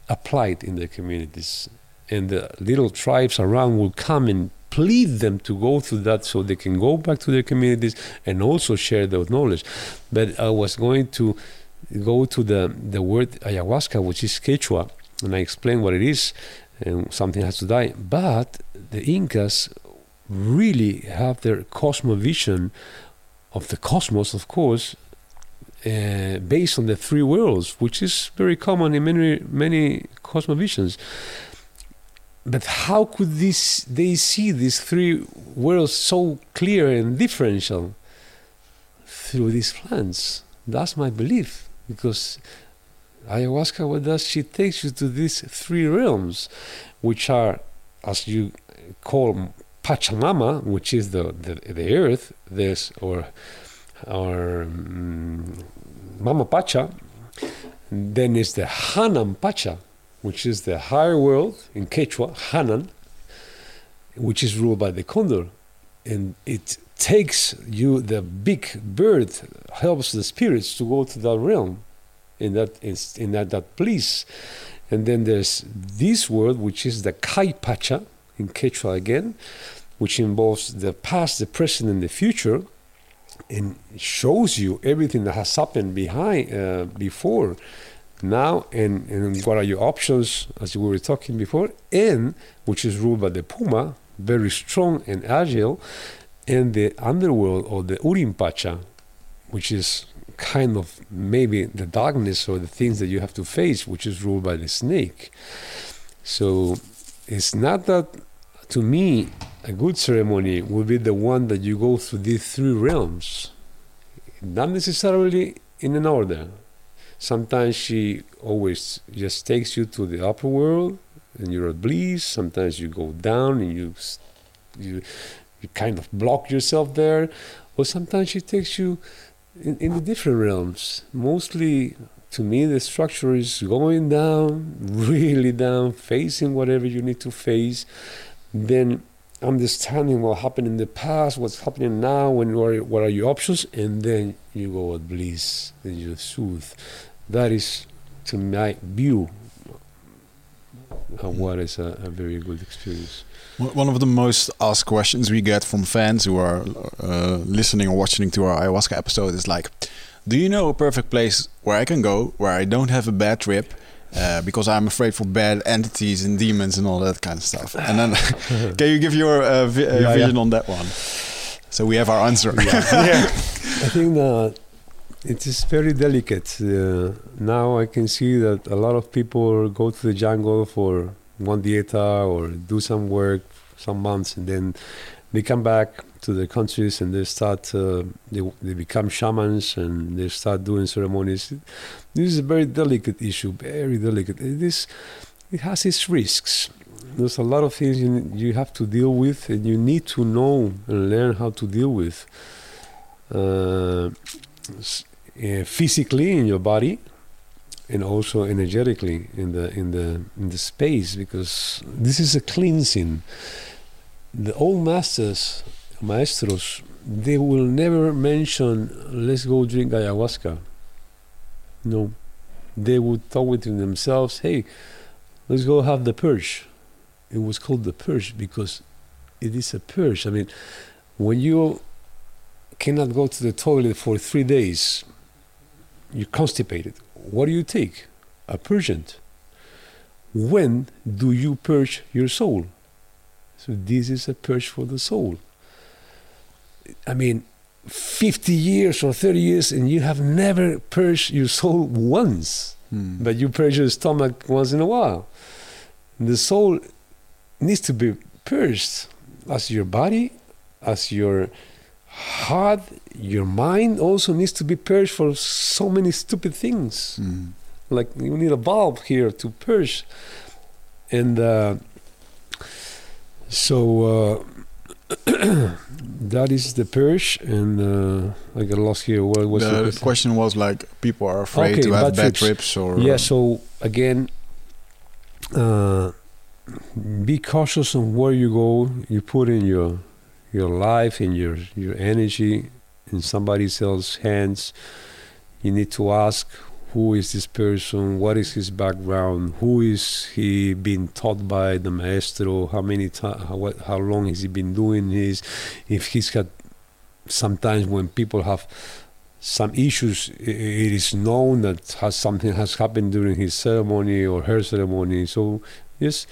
applied in the communities. And the little tribes around will come and plead them to go through that so they can go back to their communities and also share their knowledge. But I was going to go to the, the word ayahuasca, which is Quechua, and I explained what it is, and something has to die. But the Incas really have their cosmovision of the cosmos, of course, uh, based on the three worlds, which is very common in many many cosmovisions. But how could this they see these three worlds so clear and differential through these plants? That's my belief, because ayahuasca, what does she takes you to these three realms, which are, as you call Pachamama, which is the the, the earth, this or or um, Mama Pacha. Then is the Hanan Pacha, which is the higher world in Quechua, Hanan, which is ruled by the condor, and it takes you the big bird helps the spirits to go to that realm in that in that that place. And then there's this world which is the Kay Pacha in quechua again which involves the past the present and the future and shows you everything that has happened behind uh, before now and, and what are your options as we were talking before and which is ruled by the puma very strong and agile and the underworld or the Urin Pacha, which is kind of maybe the darkness or the things that you have to face, which is ruled by the snake. So it's not that, to me, a good ceremony will be the one that you go through these three realms, not necessarily in an order. Sometimes she always just takes you to the upper world and you're at bliss. Sometimes you go down and you you you kind of block yourself there, or sometimes she takes you in, in the different realms. Mostly, to me, the structure is going down, (laughs) really down, facing whatever you need to face, then understanding what happened in the past, what's happening now, and what are, what are your options, and then you go at bliss and you soothe. That is, to my view, what is a, a very good experience. One of the most asked questions we get from fans who are uh, listening or watching to our ayahuasca episode is like, "Do you know a perfect place where I can go where I don't have a bad trip?" Uh, because I'm afraid for bad entities and demons and all that kind of stuff. And then, (laughs) can you give your uh, vi uh, yeah, vision yeah. on that one? So we have our answer. Yeah, (laughs) yeah. I think that it is very delicate. Uh, now I can see that a lot of people go to the jungle for one dieta or do some work some months and then they come back to their countries and they start uh, they, they become shamans and they start doing ceremonies. This is a very delicate issue very delicate. It is it has its risks. There's a lot of things you, you have to deal with and you need to know and learn how to deal with uh, uh physically in your body and also energetically in the in the in the space because this is a cleansing the old masters, maestros, they will never mention, let's go drink ayahuasca. No. They would talk within themselves, hey, let's go have the purge. It was called the purge because it is a purge. I mean, when you cannot go to the toilet for three days, you're constipated. What do you take? A purgant. When do you purge your soul? So this is a purge for the soul. I mean, 50 years or 30 years and you have never purged your soul once, Hmm. but you purge your stomach once in a while. The soul needs to be purged as your body, as your heart, your mind also needs to be purged for so many stupid things Hmm. like you need a bulb here to purge and uh, so uh, (clears throat) that is the purge and uh, i got lost here what was the the question was like people are afraid Okay, to have bad bad, trips. trips. or yeah so again uh, be cautious on where you go you put in your your life and your your energy in somebody else's hands. You need to ask who is this person? What is his background? Who is he been taught by the maestro? How many time how, what, how long has he been doing this? If he's had sometimes when people have some issues it is known that has something has happened during his ceremony or her ceremony. So just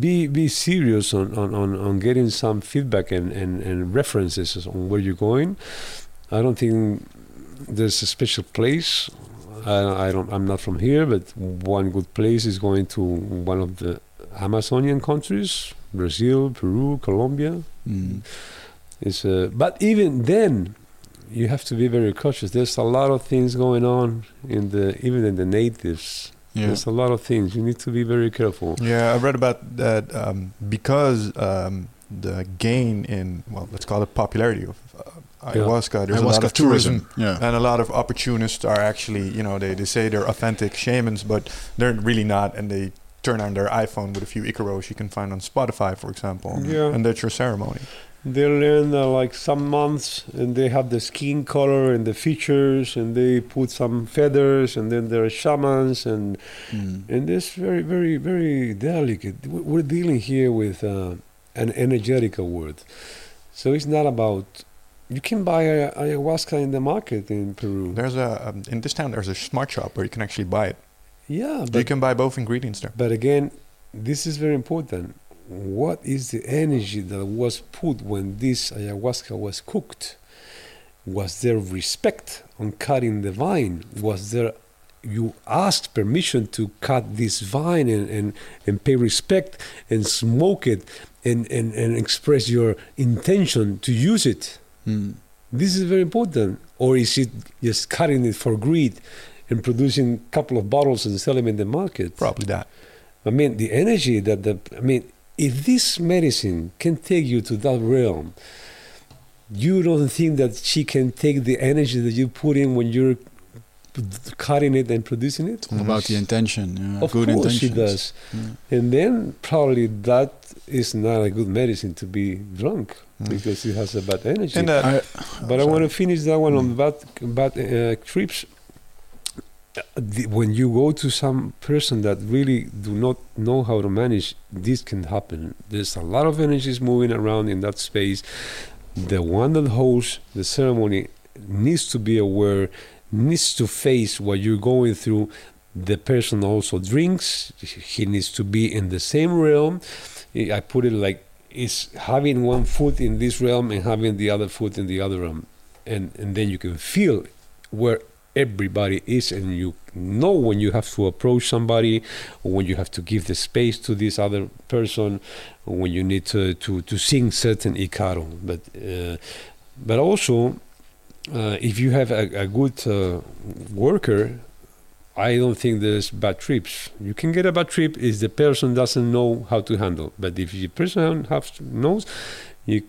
be be serious on, on, on, on getting some feedback and, and, and references on where you're going i don't think there's a special place I, I don't I'm not from here but one good place is going to one of the Amazonian countries Brazil Peru Colombia Hmm. it's uh, but even then, you have to be very cautious. There's a lot of things going on in the even in the natives. Yeah There's a lot of things. You need to be very careful. Yeah, I read about that um, because um, the gain in well, let's call it popularity of uh, ayahuasca. There's a lot Ayahuasca of tourism. yeah And a lot of opportunists are actually, you know, they, they say they're authentic shamans, but they're really not. And they turn on their iPhone with a few Icaros you can find on Spotify, for example. Yeah. And that's your ceremony. They learn uh, like some months, and they have the skin color and the features, and they put some feathers, and then there are shamans, and Hmm. and it's very, very, very delicate. We- We're dealing here with uh, an energetical word, so it's not about. You can buy ayahuasca in the market in Peru. There's a um, in this town there's a smart shop where you can actually buy it. Yeah, you but can buy both ingredients there. but again, this is very important. What is the energy that was put when this ayahuasca was cooked? Was there respect on cutting the vine? Was there you asked permission to cut this vine and, and, and pay respect and smoke it and, and, and express your intention to use it? Hmm. This is very important. Or is it just cutting it for greed and producing a couple of bottles and selling them in the market? Probably that. I mean, the energy that the, I mean, if this medicine can take you to that realm, you don't think that she can take the energy that you put in when you're cutting it and producing it? All about the intention yeah, Of good course intentions she does. Yeah. And then probably that is not a good medicine to be drunk Mm. because it has a bad energy. And uh, I, But I want to finish that one on Mm. bad, bad uh, trips. When you go to some person that really do not know how to manage, this can happen. There's a lot of energies moving around in that space. The one that hosts the ceremony needs to be aware, needs to face what you're going through. The person also drinks. He needs to be in the same realm. I put it like is having one foot in this realm and having the other foot in the other realm and and then you can feel where everybody is and you know when you have to approach somebody when you have to give the space to this other person when you need to to, to sing certain icaro but uh, but also uh, if you have a, a good uh, worker I don't think there's bad trips. You can get a bad trip if the person doesn't know how to handle. But if the person have, knows, you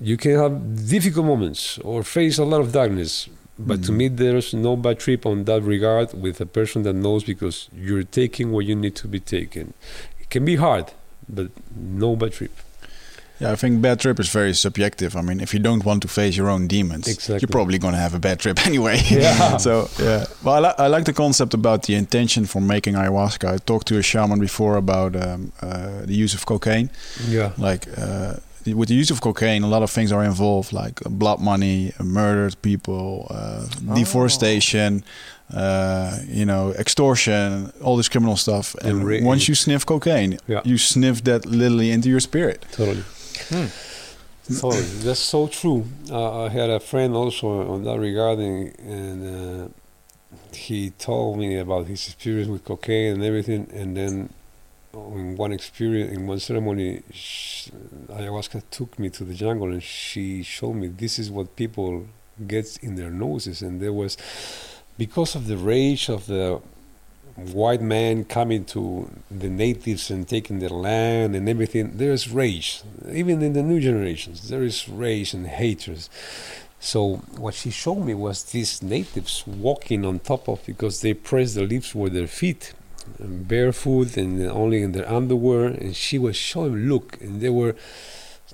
you can have difficult moments or face a lot of darkness. But to Mhm. me, there's no bad trip on that regard with a person that knows because you're taking what you need to be taken. It can be hard, but no bad trip. Yeah, I think bad trip is very subjective. I mean, if you don't want to face your own demons, Exactly. you're probably going to have a bad trip (laughs) anyway. Yeah. so yeah, well, I, li- I like the concept about the intention for making ayahuasca. I talked to a shaman before about um, uh, the use of cocaine. Yeah. Like uh, with the use of cocaine, a lot of things are involved, like uh, blood money, uh, murdered people, uh, Oh. deforestation. Uh, you know, extortion, all this criminal stuff. And And once you sniff cocaine, Yeah. you sniff that literally into your spirit. Totally. Hmm. Totally. (clears throat) That's so true. Uh, I had a friend also on that regarding, and uh, he told me about his experience with cocaine and everything. And then, in one experience, in one ceremony, sh- ayahuasca took me to the jungle, and she showed me this is what people get in their noses, and there was because of the rage of the white man coming to the natives and taking their land and everything, there's rage. Even in the new generations, there is rage and hatred. So what she showed me was these natives walking on top of because they press the leaves with their feet, barefoot and only in their underwear. And she was showing, look, and they were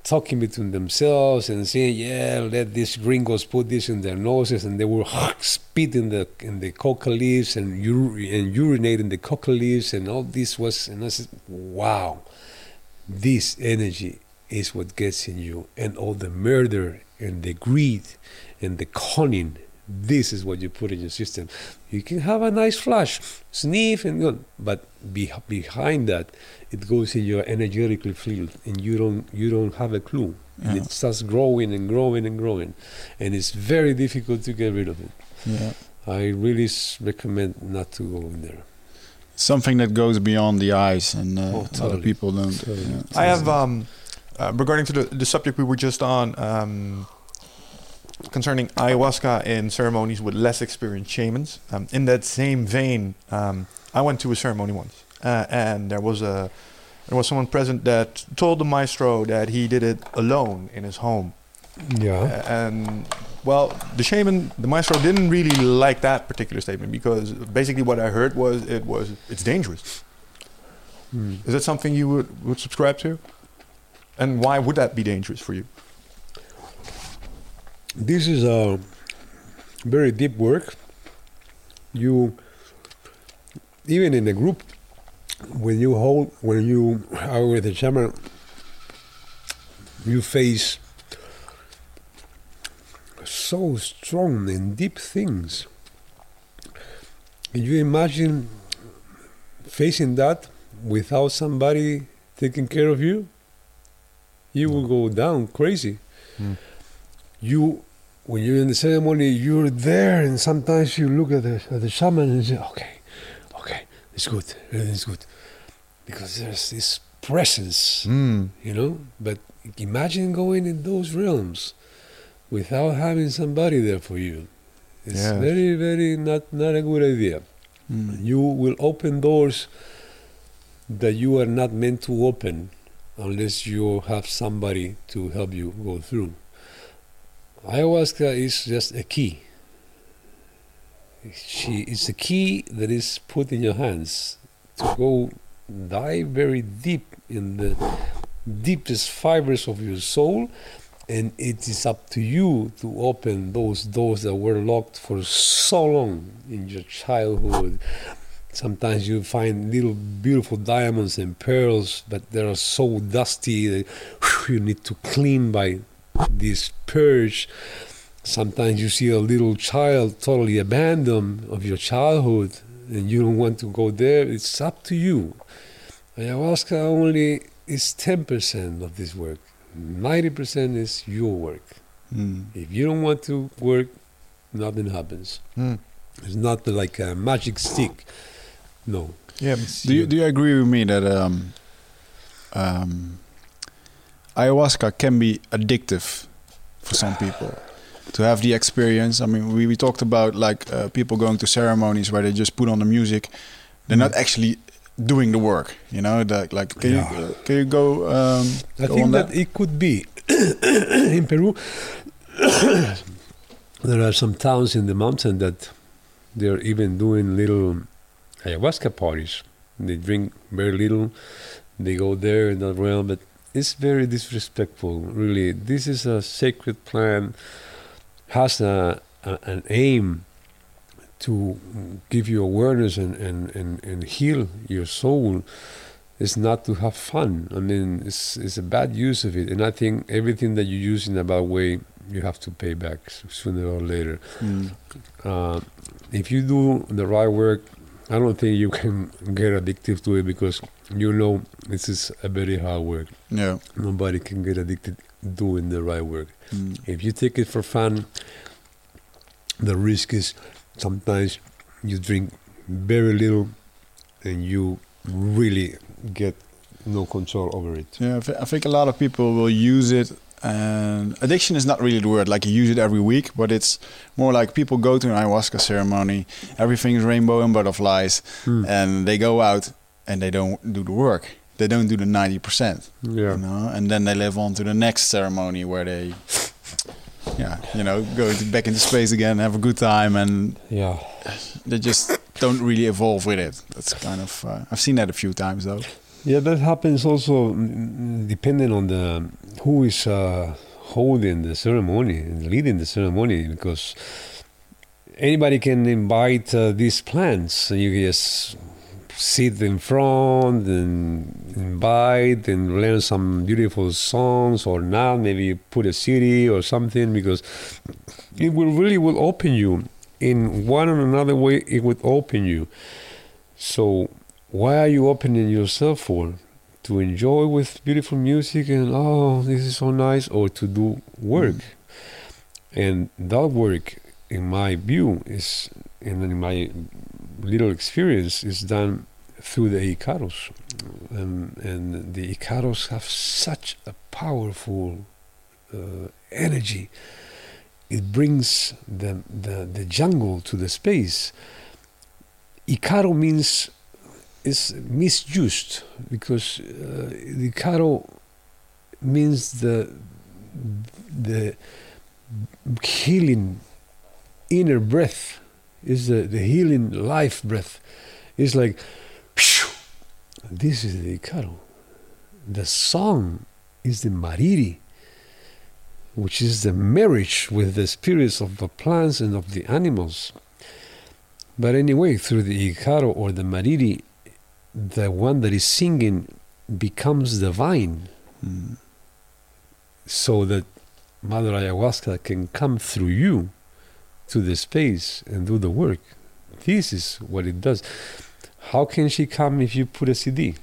talking between themselves and saying, "Yeah, let these gringos put this in their noses," and they were (laughs) spit in the in the coca leaves and ur- and urinate in the coca leaves, and all this was. And I said, "Wow, this energy is what gets in you, and all the murder and the greed and the cunning." This is what you put in your system. You can have a nice flash, sniff, and go, but be, behind that, it goes in your energetically field and you don't you don't have a clue and it starts growing and growing and growing and it's very difficult to get rid of it Yeah. i really recommend not to go in there Something that goes beyond the eyes and uh, Oh, other people don't. Totally. yeah. I have um, uh, regarding to the, the subject we were just on um, concerning ayahuasca in ceremonies with less experienced shamans. Um, in that same vein, um, I went to a ceremony once, uh, and there was a there was someone present that told the maestro that he did it alone in his home. yeah Uh, and well, the shaman, the maestro didn't really like that particular statement because basically what I heard was it was it's dangerous. Hmm. Is that something you would, would subscribe to? And why would that be dangerous for you? This is a very deep work. You even in a group when you hold when you are with a shaman you face so strong and deep things. Can you imagine facing that without somebody taking care of you? You will go down crazy. Hmm. You when you're in the ceremony you're there and sometimes you look at the, at the shaman and say okay okay it's good everything's good because there's this presence Mm. you know but imagine going in those realms without having somebody there for you it's Yes. very very not not a good idea Mm. you will open doors that you are not meant to open unless you have somebody to help you go through. Ayahuasca is just a key. She it's a key that is put in your hands to go dive very deep in the deepest fibers of your soul and it is up to you to open those doors that were locked for so long in your childhood sometimes you find little beautiful diamonds and pearls but they are so dusty that you need to clean by this purge sometimes you see a little child totally abandoned of your childhood and you don't want to go there it's up to you ayahuasca only is 10% of this work 90% is your work Mm. if you don't want to work nothing happens Mm. it's not like a magic stick no Yeah. Do you do you agree with me that um, um, ayahuasca can be addictive for some (sighs) people to have the experience? I mean, we, we talked about like uh, people going to ceremonies where they just put on the music. They're not actually doing the work. You know, that like can Yeah. you uh, can you go? Um, I go think on that it could be (coughs) in Peru. (coughs) there are some towns in the mountain that they're even doing little ayahuasca parties. They drink very little. They go there in that realm, but it's very disrespectful. Really, this is a sacred plant, has a, a an aim to give you awareness and, and, and, and heal your soul. It's not to have fun. I mean, it's it's a bad use of it, and I think everything that you use in a bad way, you have to pay back sooner or later. Mm. Uh, if you do the right work, I don't think you can get addicted to it because you know this is a very hard work. Yeah. Nobody can get addicted doing the right work. Mm. If you take it for fun, the risk is sometimes you drink very little and you really get no control over it. Yeah, I thi- I think a lot of people will use it. And addiction is not really the word. Like you use it every week, but it's more like people go to an ayahuasca ceremony. Everything is rainbow and butterflies, and they go out and they don't do the work. They don't do the ninety percent. Yeah. You know, and then they live on to the next ceremony where they, yeah, you know, go back into space again, have a good time, and Yeah. they just don't really evolve with it. That's kind of uh, I've seen that a few times though. Yeah, that happens also mm, depending on the who is uh, holding the ceremony and leading the ceremony because anybody can invite uh, these plants. And you just sit in front and invite and learn some beautiful songs or not. Maybe you put a CD or something because it will really will open you in one or another way. It would open you. So why are you opening yourself for? To enjoy with beautiful music and oh, this is so nice, or to do work. And that work, in my view, is, and in my little experience, is done through the Icaros. Um, and the Icaros have such a powerful uh, energy. It brings the, the, the jungle to the space. Icaro means is misused because uh, the Icaro means the the healing inner breath is the, the healing life breath. It's like this is the Icaro. The song is the Mariri, which is the marriage with the spirits of the plants and of the animals. But anyway, through the Icaro or the Mariri, the one that is singing becomes divine Mm. so that Mother Ayahuasca can come through you to the space and do the work. This is what it does. How can she come if you put a CD?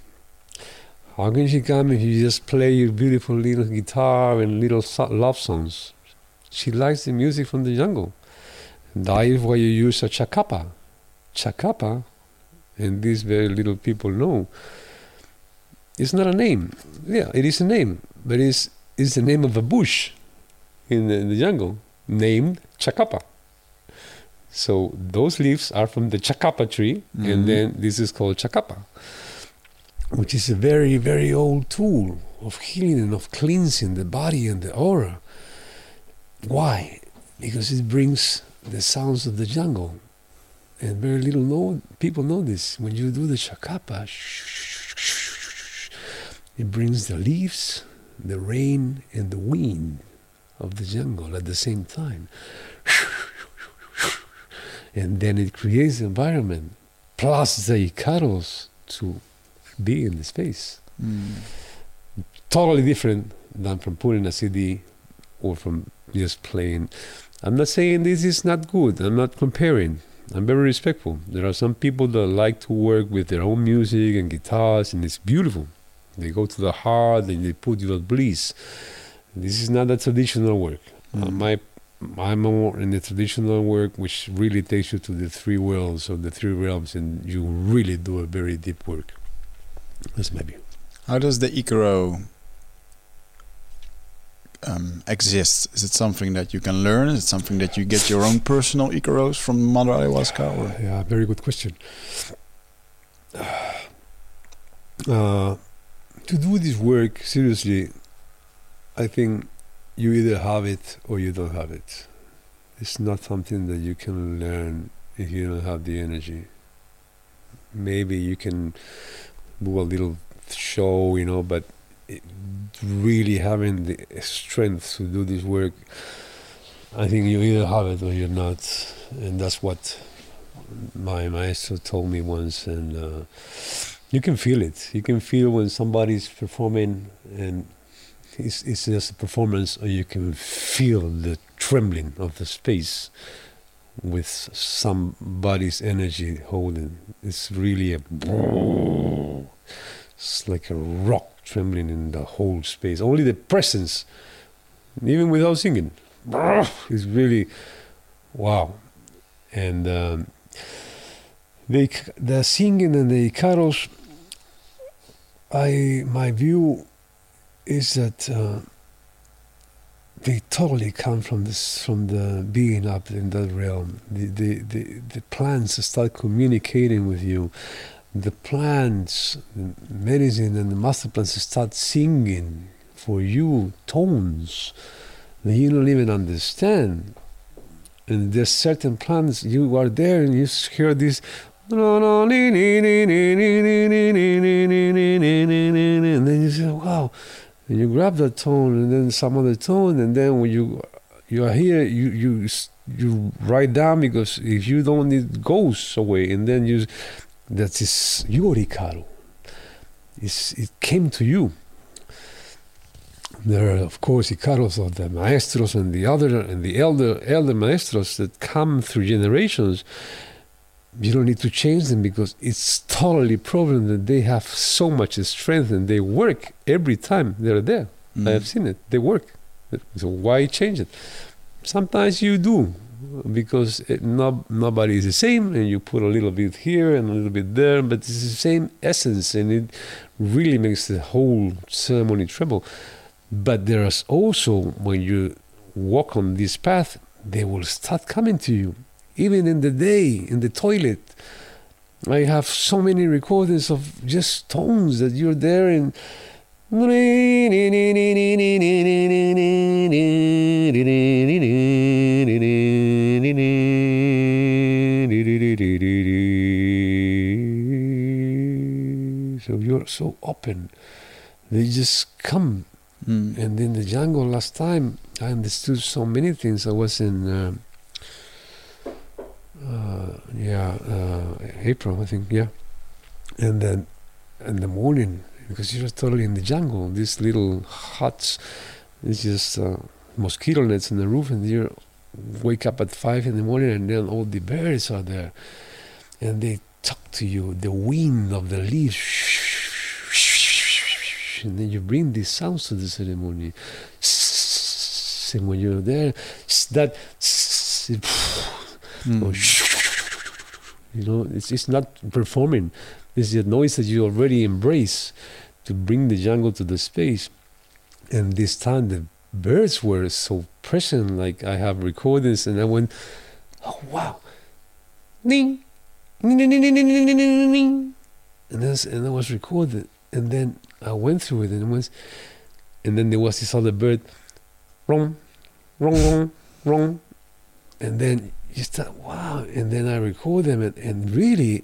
How can she come if you just play your beautiful little guitar and little love songs? She likes the music from the jungle. That is why you use a chacapa. Chacapa, and these very little people know, it's not a name. Yeah, it is a name, but it's, it's the name of a bush in the, in the jungle named Chacapa. So those leaves are from the Chacapa tree, Mhm. and then this is called Chacapa, which is a very, very old tool of healing and of cleansing the body and the aura. Why? Because it brings the sounds of the jungle. And very little know, people know this. When you do the Chacapa, it brings the leaves, the rain, and the wind of the jungle at the same time. And then it creates the environment, plus the Icaros to be in the space. Mm. Totally different than from putting a CD or from just playing. I'm not saying this is not good. I'm not comparing. I'm very respectful. There are some people that like to work with their own music and guitars, and it's beautiful. They go to the heart and they put you at bliss. This is not a traditional work. Uh, Mm. my, I'm more in the traditional work, which really takes you to the three worlds or the three realms, and you really do a very deep work. That's my view. How does the Icaro um, exist? Is it something that you can learn? Is it something that you get your own personal Icaros from Mother Ayahuasca? Or? Yeah, very good question. Uh, to do this work seriously, I think you either have it or you don't have it. It's not something that you can learn if you don't have the energy. Maybe you can do a little show, you know, but really having the strength to do this work, I think you either have it or you're not, and that's what my maestro told me once, and uh, you can feel it. You can feel when somebody's performing, and it's, it's just a performance, or you can feel the trembling of the space with somebody's energy holding. It's really a. It's like a rock trembling in the whole space. Only the presence, even without singing, (laughs) is really wow. And um, the the singing and the carols, I my view is that uh, they totally come from this from the being up in that realm. The the the, the plants start communicating with you. The plants, the medicine and the master plants start singing for you tones that you don't even understand. And there's certain plants you are there and you hear this and then you say, wow. And you grab that tone and then some other tone and then when you you are here you you you write down because if you don't it goes away and then you that is your icaro. It's, it came to you. There are of course icaros of the maestros and the other and the elder elder maestros that come through generations you don't need to change them because it's totally proven that they have so much strength and they work every time they're there. Mm. I have seen it. They work. So why change it? Sometimes you do because it, no, nobody is the same and you put a little bit here and a little bit there, but it's the same essence and it really makes the whole ceremony tremble. But there's also, when you walk on this path, they will start coming to you even in the day in the toilet i have so many recordings of just tones that you're there and so you're so open they just come Mm. and in the jungle last time i understood so many things i was in uh, uh, yeah, uh, April, I think, yeah. And then in the morning, because you're totally in the jungle, these little huts, it's just uh, mosquito nets in the roof, and you wake up at five in the morning, and then all the birds are there, and they talk to you, the wind of the leaves, and then you bring these sounds to the ceremony. And when you're there, that Mm. you know it's, it's not performing it's the noise that you already embrace to bring the jungle to the space. And this time the birds were so present like i have recordings and i went oh wow. Ding. Ding ding ding ding ding ding ding ding and then and I was recorded. And then I went through it and it was and then there was this other bird wrong wrong wrong wrong and then you start wow. And then i record them and, and really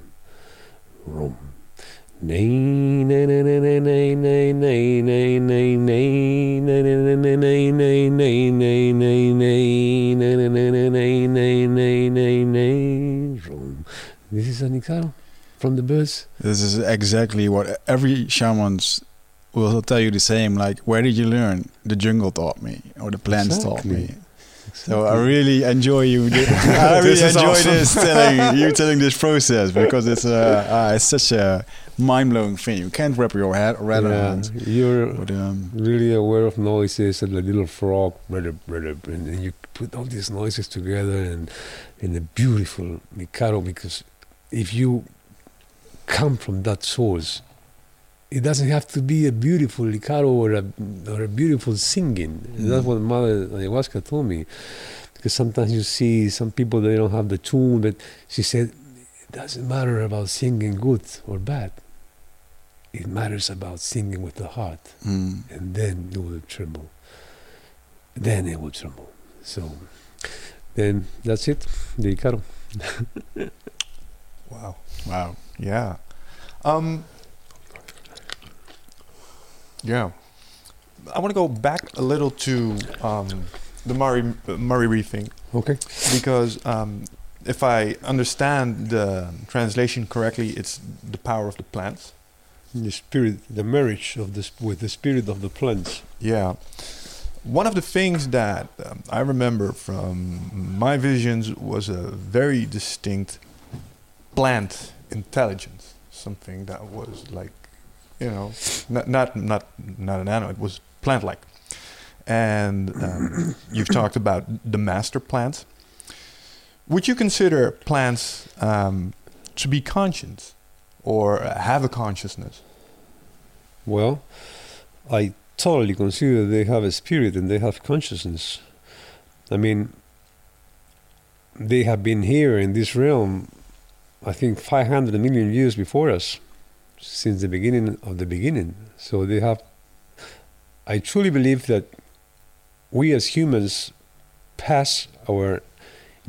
room. This is an exile from the birds. This is exactly what every shaman's will tell you the same. Like, where did you learn? The jungle taught me, or the plants exactly. taught me. So I really enjoy you. (laughs) I really This is enjoy awesome. this (laughs) telling you telling this process because it's uh, uh it's such a mind blowing thing. You can't wrap your head around yeah, it. you're But um, really aware of noises and the little frog, and then you put all these noises together and in a beautiful icaro because if you come from that source, it doesn't have to be a beautiful icaro or a, or a beautiful singing. And That's what Mother Ayahuasca told me. Because sometimes you see some people they don't have the tune, but she said it doesn't matter about singing good or bad. It matters about singing with the heart, Mm. and then you will tremble. Then it will tremble. So, then that's it. The icaro. (laughs) Wow. Wow. Yeah. Um, yeah. I want to go back a little to um, the Murray Murray Reed thing Okay. because um, if I understand the translation correctly, it's the power of the plants. The spirit, the marriage of the sp- with the spirit of the plants. Yeah. One of the things that um, I remember from my visions was a very distinct plant intelligence, something that was like, you know, not not not not an animal. It was plant-like, and um, (coughs) you've talked about the master plants. Would you consider plants um, to be conscious or have a consciousness? Well, I totally consider they have a spirit and they have consciousness. I mean, they have been here in this realm, I think, 500 million years before us, since the beginning of the beginning. So they have. I truly believe that we as humans pass our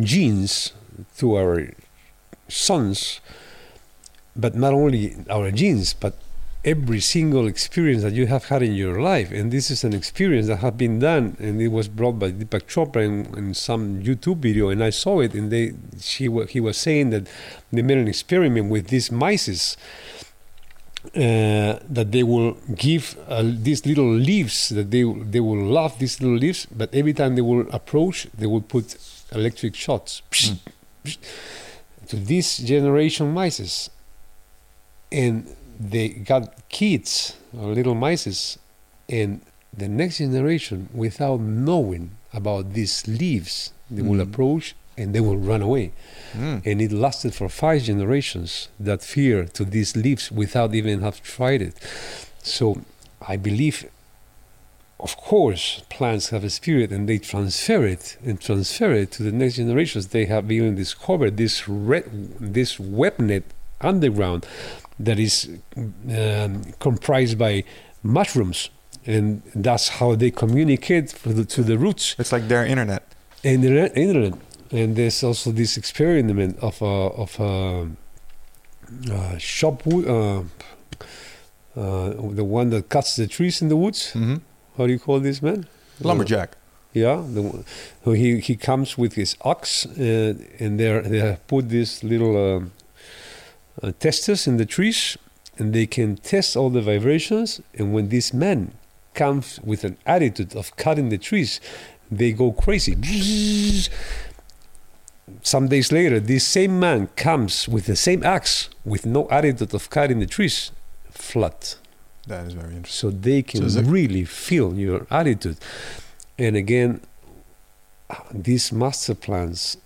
genes to our sons, but not only our genes, but every single experience that you have had in your life. And this is an experience that has been done, and it was brought by Deepak Chopra in, in some YouTube video, and I saw it. And they, she, he was saying that they made an experiment with these mice. Uh, that they will give uh, these little leaves that they they will love these little leaves, but every time they will approach, they will put electric shots. To this generation mice, and they got kids or little mice, and the next generation, without knowing about these leaves, they will Mm. approach and they will run away. Mm. And it lasted for five generations that fear to these leaves without even have tried it. So I believe, of course, plants have a spirit and they transfer it and transfer it to the next generations. They have even discovered this red, this web net underground that is um, comprised by mushrooms. And that's how they communicate to the, to the roots It's like their internet. in the internet. And there's also this experiment of a of a, uh shop wood, uh, uh, the one that cuts the trees in the woods. Mm-hmm. How do you call this man? Lumberjack. Yeah, the, so he he comes with his ox, uh, and there they have put these little um, uh, testers in the trees, and they can test all the vibrations. And when this man comes with an attitude of cutting the trees, they go crazy. Some days later, this same man comes with the same axe, with no attitude of cutting the trees, flat That is very interesting. so they can it- really feel your attitude. And again, these master plants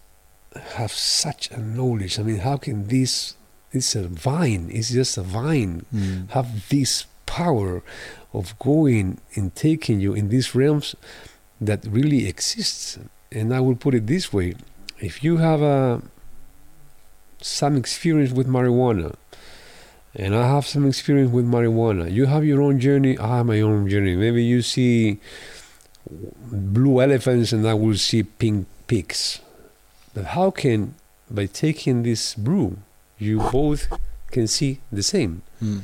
have such a knowledge. I mean, how can this? It's a vine. It's just a vine. Mm. Have this power of going and taking you in these realms that really exists. And I will put it this way: if you have a some experience with marijuana, and I have some experience with marijuana. You have your own journey. I have my own journey. Maybe you see blue elephants, and I will see pink pigs. But how can, by taking this brew, you both can see the same? Mm.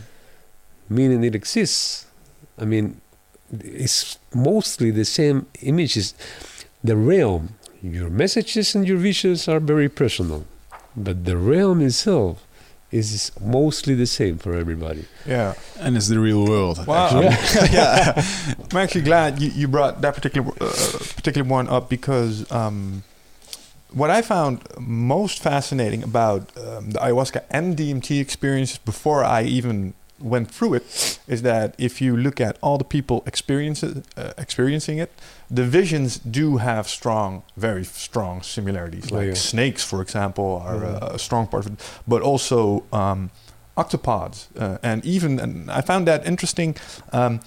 Meaning it exists. I mean, it's mostly the same images. The realm, your messages and your visions are very personal, but the realm itself is mostly the same for everybody. Yeah. And it's the real world. Wow. actually. (laughs) yeah. I'm actually glad you, you brought that particular uh, particular one up because um, what I found most fascinating about um, the ayahuasca and DMT experiences before I even went through it is that if you look at all the people experience it, uh, experiencing it, the visions do have strong, very strong similarities. Oh, Like yeah. snakes, for example, are Mhm. uh, a strong part of it, but also um, octopods, uh, and even and I found that interesting. Um,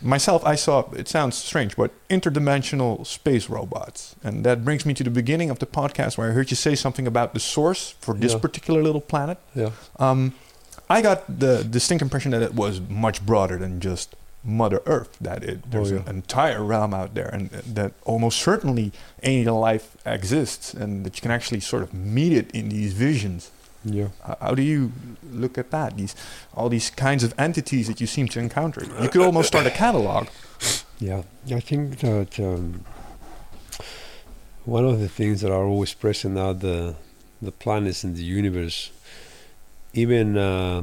myself, I saw it sounds strange, but interdimensional space robots, and that brings me to the beginning of the podcast where I heard you say something about the source for this Yeah. particular little planet. Yeah. Um, I got the distinct impression that it was much broader than just Mother Earth. That it there's Oh, yeah. an entire realm out there, and that almost certainly alien life exists, and that you can actually sort of meet it in these visions. Yeah. How- How do you look at that? These all these kinds of entities that you seem to encounter. You could almost start a catalog. Yeah, I think that um, one of the things that are always present are the the planets in the universe, even uh,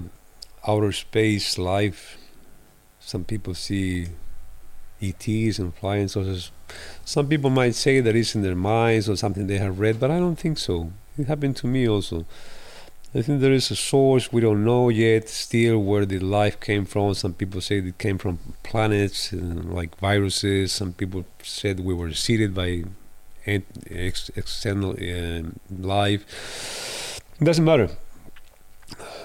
outer space life. Some people see ETs and flying saucers. Some people might say that it's in their minds or something they have read, but I don't think so. It happened to me also. I think there is a source we don't know yet still where the life came from. Some people say it came from planets and like viruses. Some people said we were seeded by ex- external um life. It doesn't matter.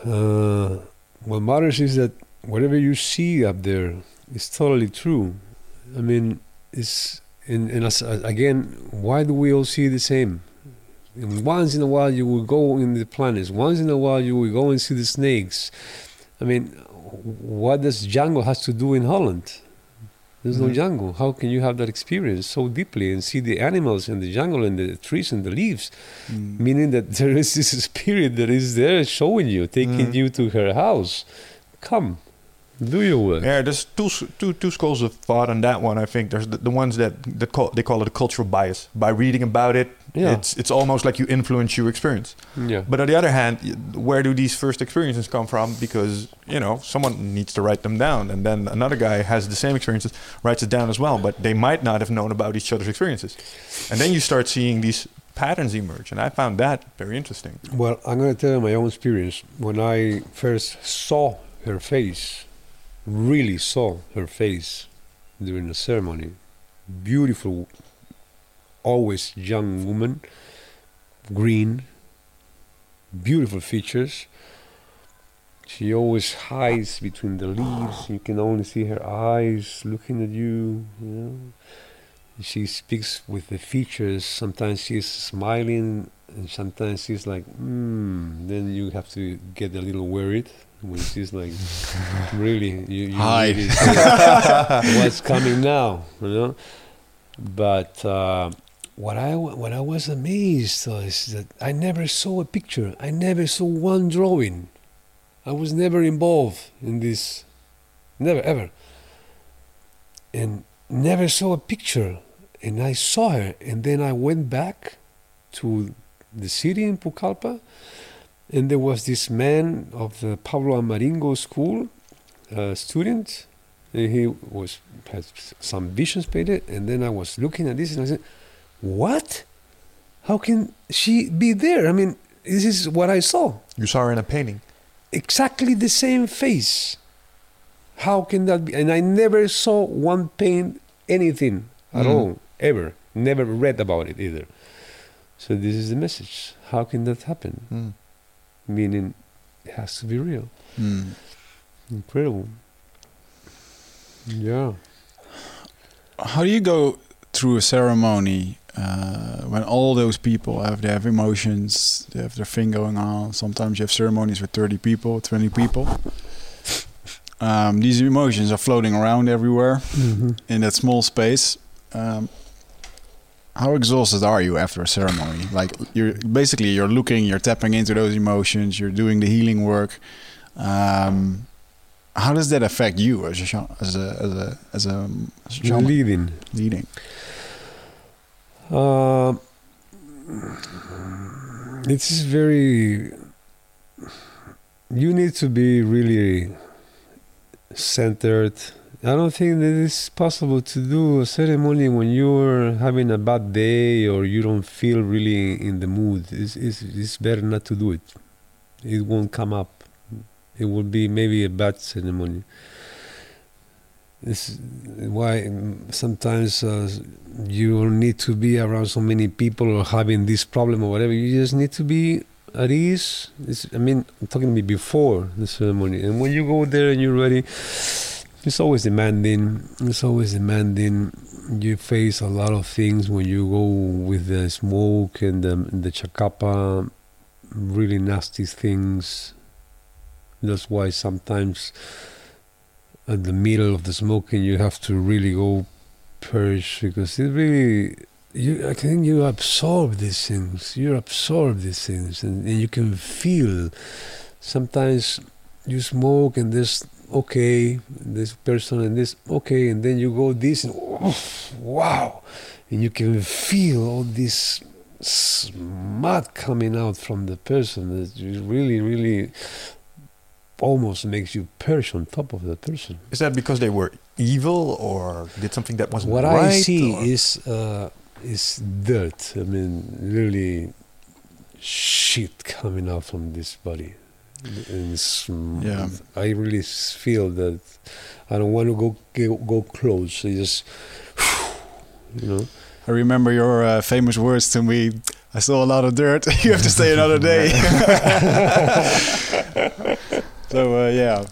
Uh, what matters is that whatever you see up there is totally true. I mean, it's and, and uh, again, why do we all see the same? Once in a while you will go in the planets. Once in a while you will go and see the snakes. I mean, what does jungle has to do in Holland? There's no Mhm. jungle. How can you have that experience so deeply and see the animals in the jungle and the trees and the leaves? Mm. Meaning that (laughs) there is this spirit that is there showing you, taking Mm. you to her house. Come, do your work. Uh? Yeah, there's two s- two two schools of thought on that one. I think there's the, the ones that that call they call it a cultural bias. By reading about it, Yeah. it's it's almost like you influence your experience. Yeah. But on the other hand, where do these first experiences come from? Because you know someone needs to write them down, and then another guy has the same experiences, writes it down as well. But they might not have known about each other's experiences, and then you start seeing these patterns emerge, and I found that very interesting. Well, I'm going to tell you my own experience. When I first saw her face, really saw her face during the ceremony, beautiful, always young woman, green, beautiful features. She always hides between the leaves. You can only see her eyes looking at you. You know, she speaks with the features. Sometimes she's smiling, and sometimes she's like, hmm. Then you have to get a little worried when she's like, really, you, you really (laughs) what's coming now, you know. But uh, what I what I was amazed is that I never saw a picture. I never saw one drawing. I was never involved in this, never ever. And never saw a picture. And I saw her, and then I went back to the city in Pucallpa, and there was this man of the Pablo Amaringo school, uh, student, and he was had some visions painted, and then I was looking at this, and I said, "What? How can she be there? I mean, this is what I saw." You saw her in a painting. exactly the same face. How can that be? And I never saw one paint anything at Mhm. all, ever. Never read about it either. So this is the message. How can that happen? Mm. Meaning, it has to be real. Mm. Incredible. Yeah. How do you go through a ceremony uh, when all those people have they have emotions, they have their thing going on? Sometimes you have ceremonies with thirty people, twenty people. Um, these emotions are floating around everywhere in that small space. Um, how exhausted are you after a ceremony? Like you're basically you're looking, you're tapping into those emotions, you're doing the healing work. Um, how does that affect you as a as a as a as a, as a Leading. leading? Uh, it's very. You need to be really centered. I don't think that it's possible to do a ceremony when you're having a bad day or you don't feel really in the mood. It's, it's, it's better not to do it. It won't come up. It will be maybe a bad ceremony. It's why sometimes uh, you don't need to be around so many people or having this problem or whatever. You just need to be at ease. It's, I mean, I'm talking to me before the ceremony, and when you go there and you're ready, it's always demanding. It's always demanding. You face a lot of things when you go with the smoke and the, the chacapa, really nasty things. That's why sometimes at the middle of the smoking you have to really go purge because it really you I think you absorb these things. You absorb these things and, and you can feel sometimes you smoke and this okay, this person and this okay, and then you go this and oof, wow, and you can feel all this smut coming out from the person that really, really almost makes you perch on top of the person. Is that because they were evil or did something that wasn't What right? I see or- is uh, is dirt. I mean, really shit coming out from this body. And mm, Yeah. I really feel that I don't want to go go, go close. I just, (sighs) you know. I remember your uh, famous words to me. I saw a lot of dirt. (laughs) you have to stay another day. (laughs) (laughs) so uh, yeah,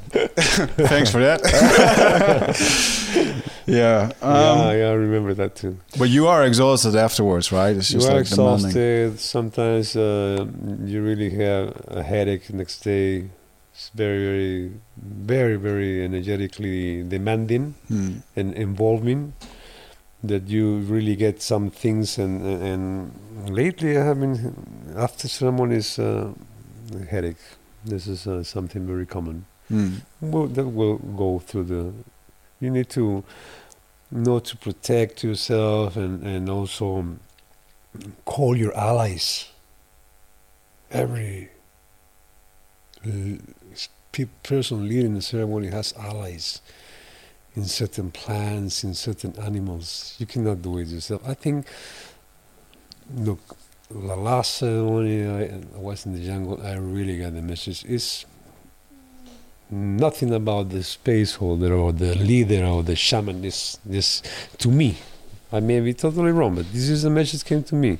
thanks for that. Yeah, um, yeah, yeah, I remember that too. but you are exhausted afterwards, right? It's You just are like exhausted. Sometimes uh, you really have a headache next day. It's very, very, very, very energetically demanding Hmm. and involving. That you really get some things, and and lately I have been after ceremonies uh, headache. This is uh, something very common. Hmm. Well, that will go through the. You need to know to protect yourself and and also call your allies. Every uh, pe- person leading the ceremony has allies in certain plants, in certain animals. You cannot do it yourself. I think. Look, the last ceremony I, was in the jungle. I really got the message. It's nothing about the space holder or the leader or the shaman this this to me. I may be totally wrong but this is the message that came to me.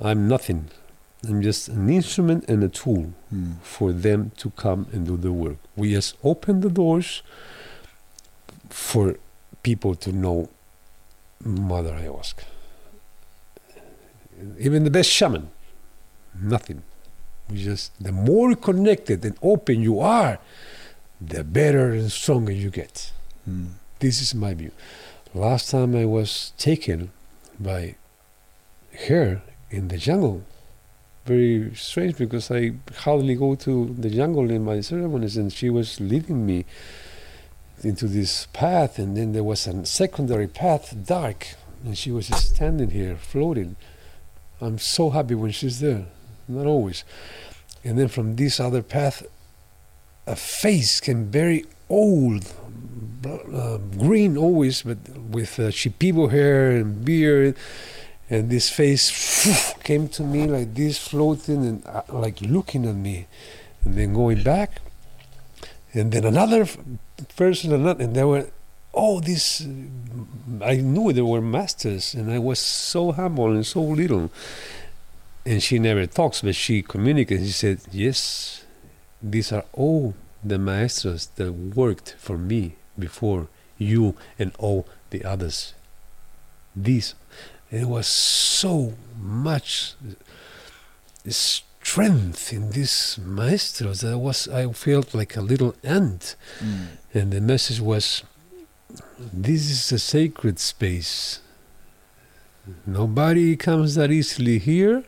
I'm nothing. I'm just an instrument and a tool Hmm. for them to come and do the work. We just open the doors for people to know mother ayahuasca. Even the best shaman nothing we just the more connected and open you are the better and stronger you get. Hmm. This is my view. Last time I was taken by her in the jungle. Very strange because I hardly go to the jungle in my ceremonies, and she was leading me into this path, and then there was a secondary path, dark, and she was just standing here, floating. I'm so happy when she's there, not always. And then from this other path, a face came very old, uh, green always, but with uh, shipibo hair and beard. And this face came to me like this, floating and uh, like looking at me, and then going back. And then another person, another, and there were these. uh, I knew they were masters, and I was so humble and so little. And she never talks, but she communicates. She said, "Yes, these are all the maestros that worked for me before you and all the others. These, it was so much strength in these maestros that I was I felt like a little ant, Hmm. and the message was, "This is a sacred space. Nobody comes that easily here."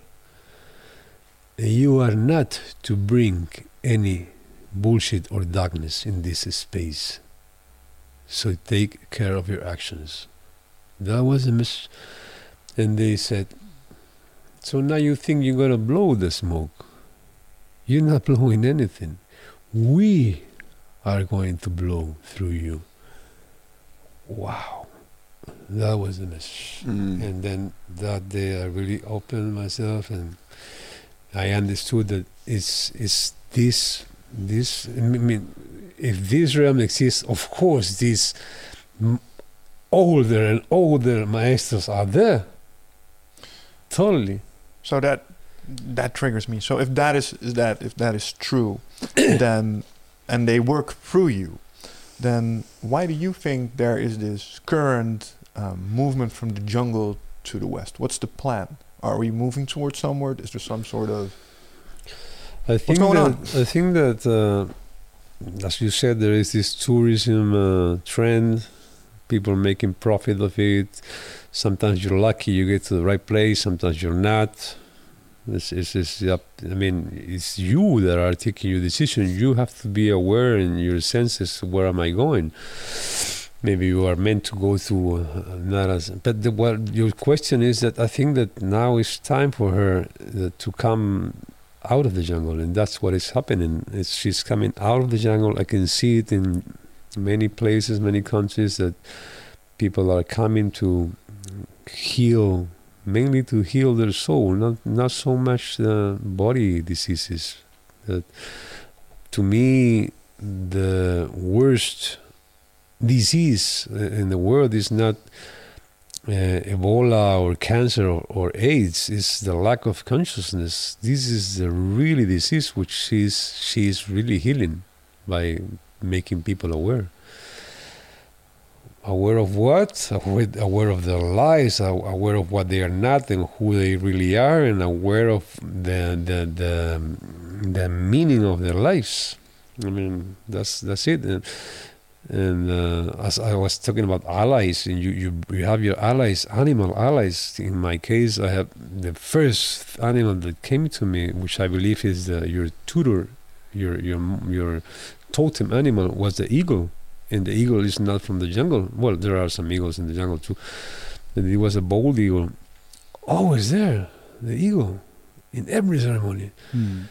You are not to bring any bullshit or darkness in this space. So take care of your actions. That was a mis. And they said, So now you think you're going to blow the smoke? You're not (laughs) blowing anything. We are going to blow through you. Wow. That was a message. Hmm. And then that day I really opened myself and I understood that it's, it's this, this, I mean, if this realm exists, of course, these older and older maestros are there. Totally. So that that triggers me. So if that is, is that if that is true, (coughs) then and they work through you, then why do you think there is this current um, movement from the jungle to the west? What's the plan? Are we moving towards somewhere? Is there some sort of I think going that on? I think that uh, as you said, there is this tourism uh, trend. People are making profit of it. Sometimes you're lucky, you get to the right place. Sometimes you're not. It's, it's, it's up. I mean, it's you that are taking your decision. You have to be aware in your senses. Where am I going? Maybe you are meant to go through uh, not as. But the, what your question is that I think that now is time for her uh, to come out of the jungle, and that's what is happening. It's, she's coming out of the jungle. I can see it in many places, many countries that people are coming to heal, mainly to heal their soul, not not so much the body diseases. That to me, the worst disease in the world is not uh, Ebola or cancer or, or AIDS It's the lack of consciousness. This is the really disease which she's she's really healing by making people aware. Aware of what? Aware, aware of their lives, aw- aware of what they are not and who they really are, and aware of the the the, the meaning of their lives. I mean, that's that's it. And uh, as I was talking about allies, and you, you you have your allies, animal allies. In my case, I have the first animal that came to me, which I believe is the, your tutor, your your your totem animal was the eagle, and the eagle is not from the jungle. Well, there are some eagles in the jungle too, but it was a bald eagle, always there. The eagle, in every ceremony Hmm.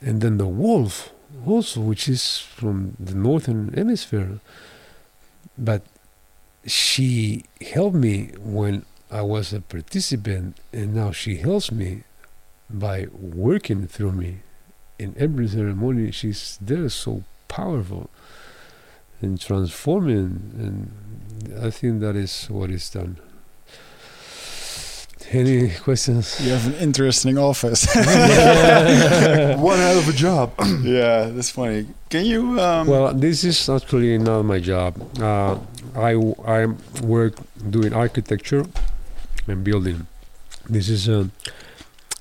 and then the wolf also which is from the northern hemisphere. But she helped me when i was a participant and now she helps me by working through me. In every ceremony she's there so powerful and transforming and i think that is what is done any questions You have an interesting office. (laughs) one hell of a job? (clears throat) yeah, that's funny. Can you? Um, Well, this is actually not my job. Uh, I I work doing architecture and building. This is uh,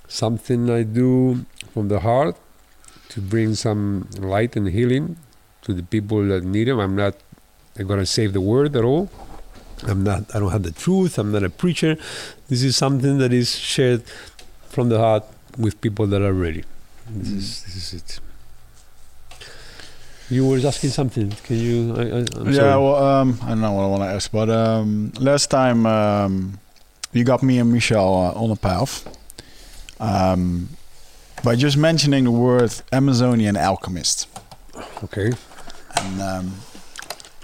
something I do from the heart to bring some light and healing to the people that need it. I'm not gonna save the world at all. I'm not. I don't have the truth. I'm not a preacher. This is something that is shared from the heart with people that are ready. This Mm. is this is it. You were asking something. Can you? I, I, yeah, sorry. well, um, I don't know what I want to ask, but um, last time um, you got me and Michel uh, on a path um, by just mentioning the word Amazonian alchemist, okay. and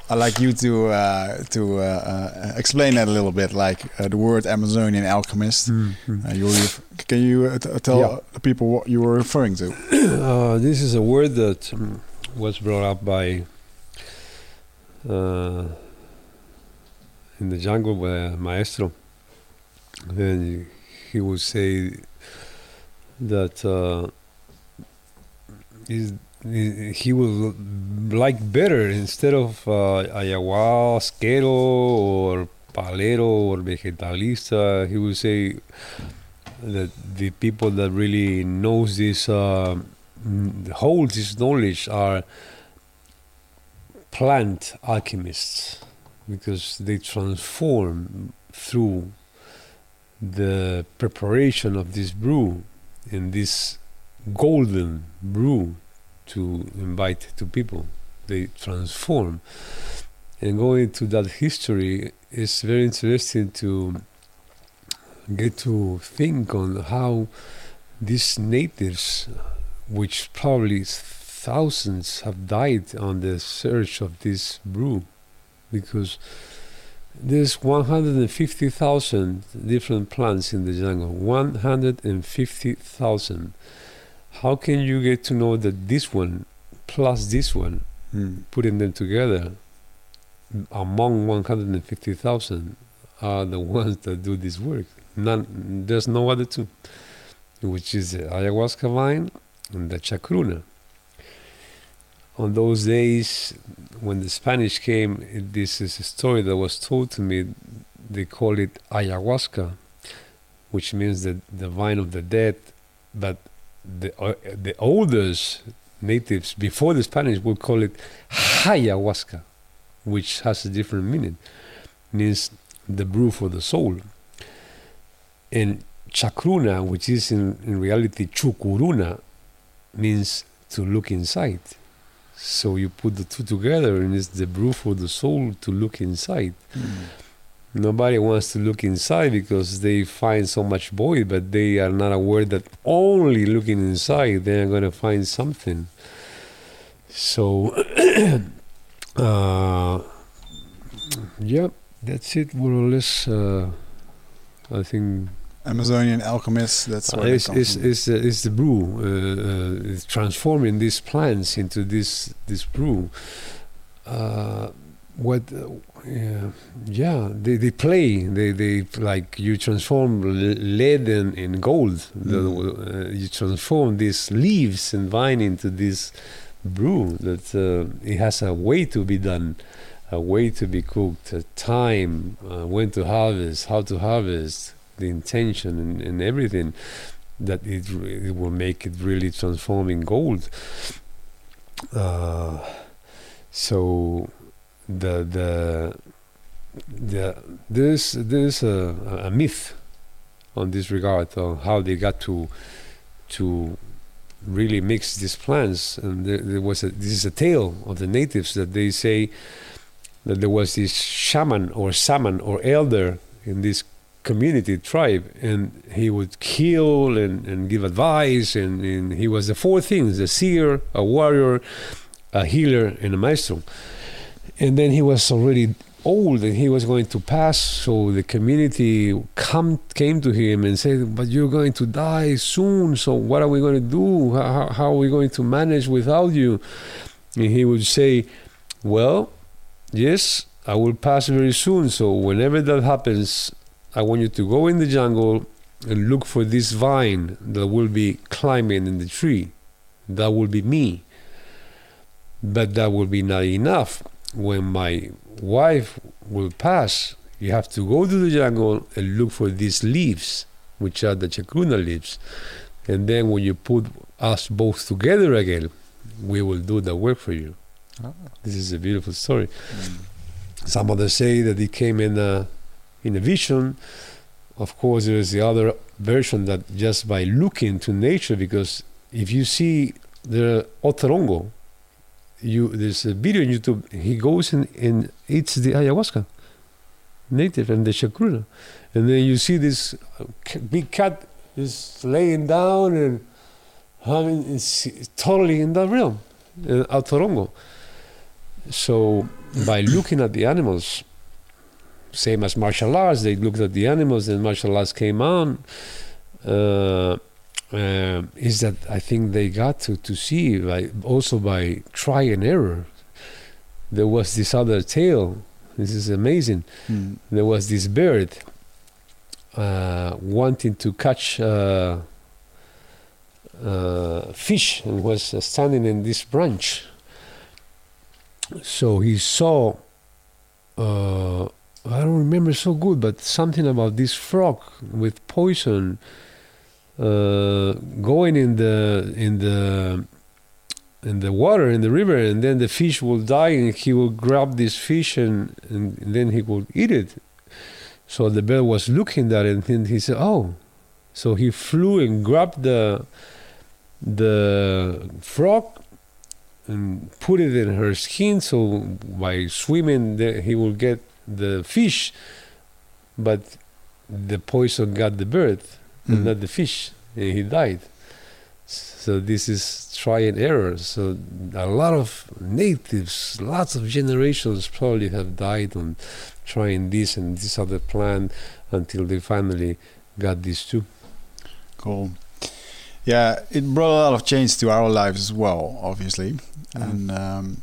I'd like you to uh, to uh, uh, explain that a little bit, like uh, the word Amazonian alchemist. Mm, Uh, you can you uh, t- tell Yeah. the people what you were referring to? (coughs) Uh, this is a word that um, was brought up by uh, in the jungle by maestro. Then he would say that uh, is he will like better instead of uh, ayahuasquero or palero or vegetalista. He would say that the people that really knows this uh, mm, hold this knowledge are plant alchemists because they transform through the preparation of this brew in this golden brew to invite to people they transform and going to that history is very interesting to get to think on how these natives, which probably thousands have died on the search of this brew, because there's 150,000 different plants in the jungle. 150,000. How can you get to know that this one plus this one, Hmm. putting them together, among 150,000 are the (laughs) ones that do this work? None, there's no other two. which is the ayahuasca vine and the chacruna. On those days, when the Spanish came, it- this is a story that was told to me. They call it ayahuasca, which means the, the vine of the dead. But the uh, the oldest natives before the Spanish would call it ayahuasca, which has a different meaning. Means the brew for the soul. And chacruna, which is in, in reality chukuruna, means to look inside. So you put the two together, and it's the brew for the soul to look inside. Nobody wants to look inside because they find so much void, but they are not aware that only looking inside they are going to find something. So, (coughs) uh, yeah, that's it more or less. Uh, I think Amazonian alchemists. That's uh, where they it's, it's, it's, the, it's the brew, uh, uh, it's transforming these plants into this this brew. Uh, what? Uh, yeah, yeah, they, they play. They they like you transform lead in, in gold. The- uh, you transform these leaves and vine into this brew. That uh, it has a way to be done, a way to be cooked, a time, uh, when to harvest, how to harvest, the intention and, and everything that it, it will make it really transforming gold. Uh, so the the the there's there's a, a myth on this regard on how they got to to really mix these plants. And there, there was a this is a tale of the natives that they say that there was this shaman or shaman or elder in this community tribe and he would kill and, and give advice and, and he was the four things a seer a warrior a healer and a maestro and then he was already old and he was going to pass. So the community come came to him and said but you're going to die soon. So what are we going to do how, how are we going to manage without you? And he would say well yes i will pass very soon. So whenever that happens i want you to go in the jungle and look for this vine that will be climbing in the tree. That will be me. But that will be not enough when my wife will pass, you have to go to the jungle and look for these leaves, which are the chacruna leaves. And then when you put us both together again, we will do the work for you. Ah. This is a beautiful story. Hmm. Some others say that it came in a, in a vision. Of course, there is the other version that just by looking to nature, because if you see the otorongo, you there's a video on YouTube. He goes and, and eats the ayahuasca, native and the chacruna, and then you see this uh, big cat is laying down and having it's totally in that realm, uh. So by looking at the animals, same as martial arts, they looked at the animals and martial arts came on. Uh, um, is that I think they got to, to see like also by try and error. There was this other tale. This is amazing. Hmm. There was this bird uh, wanting to catch uh, uh, fish and was uh, standing in this branch. So he saw. Uh, I don't remember so good, but something about this frog with poison uh, going in the in the in the water in the river, and then the fish will die, and he will grab this fish, and, and, then he will eat it. So the bird was looking at it, and he said, "Oh." So he flew and grabbed the the frog and put it in her skin. So by swimming, the, he will get the fish, but the poison got the bird Mm. not the fish, and he died. So this is try and error. So a lot of natives, lots of generations probably have died on trying this and this other plant until they finally got these two. Cool. Yeah, it brought a lot of change to our lives as well, obviously. And um,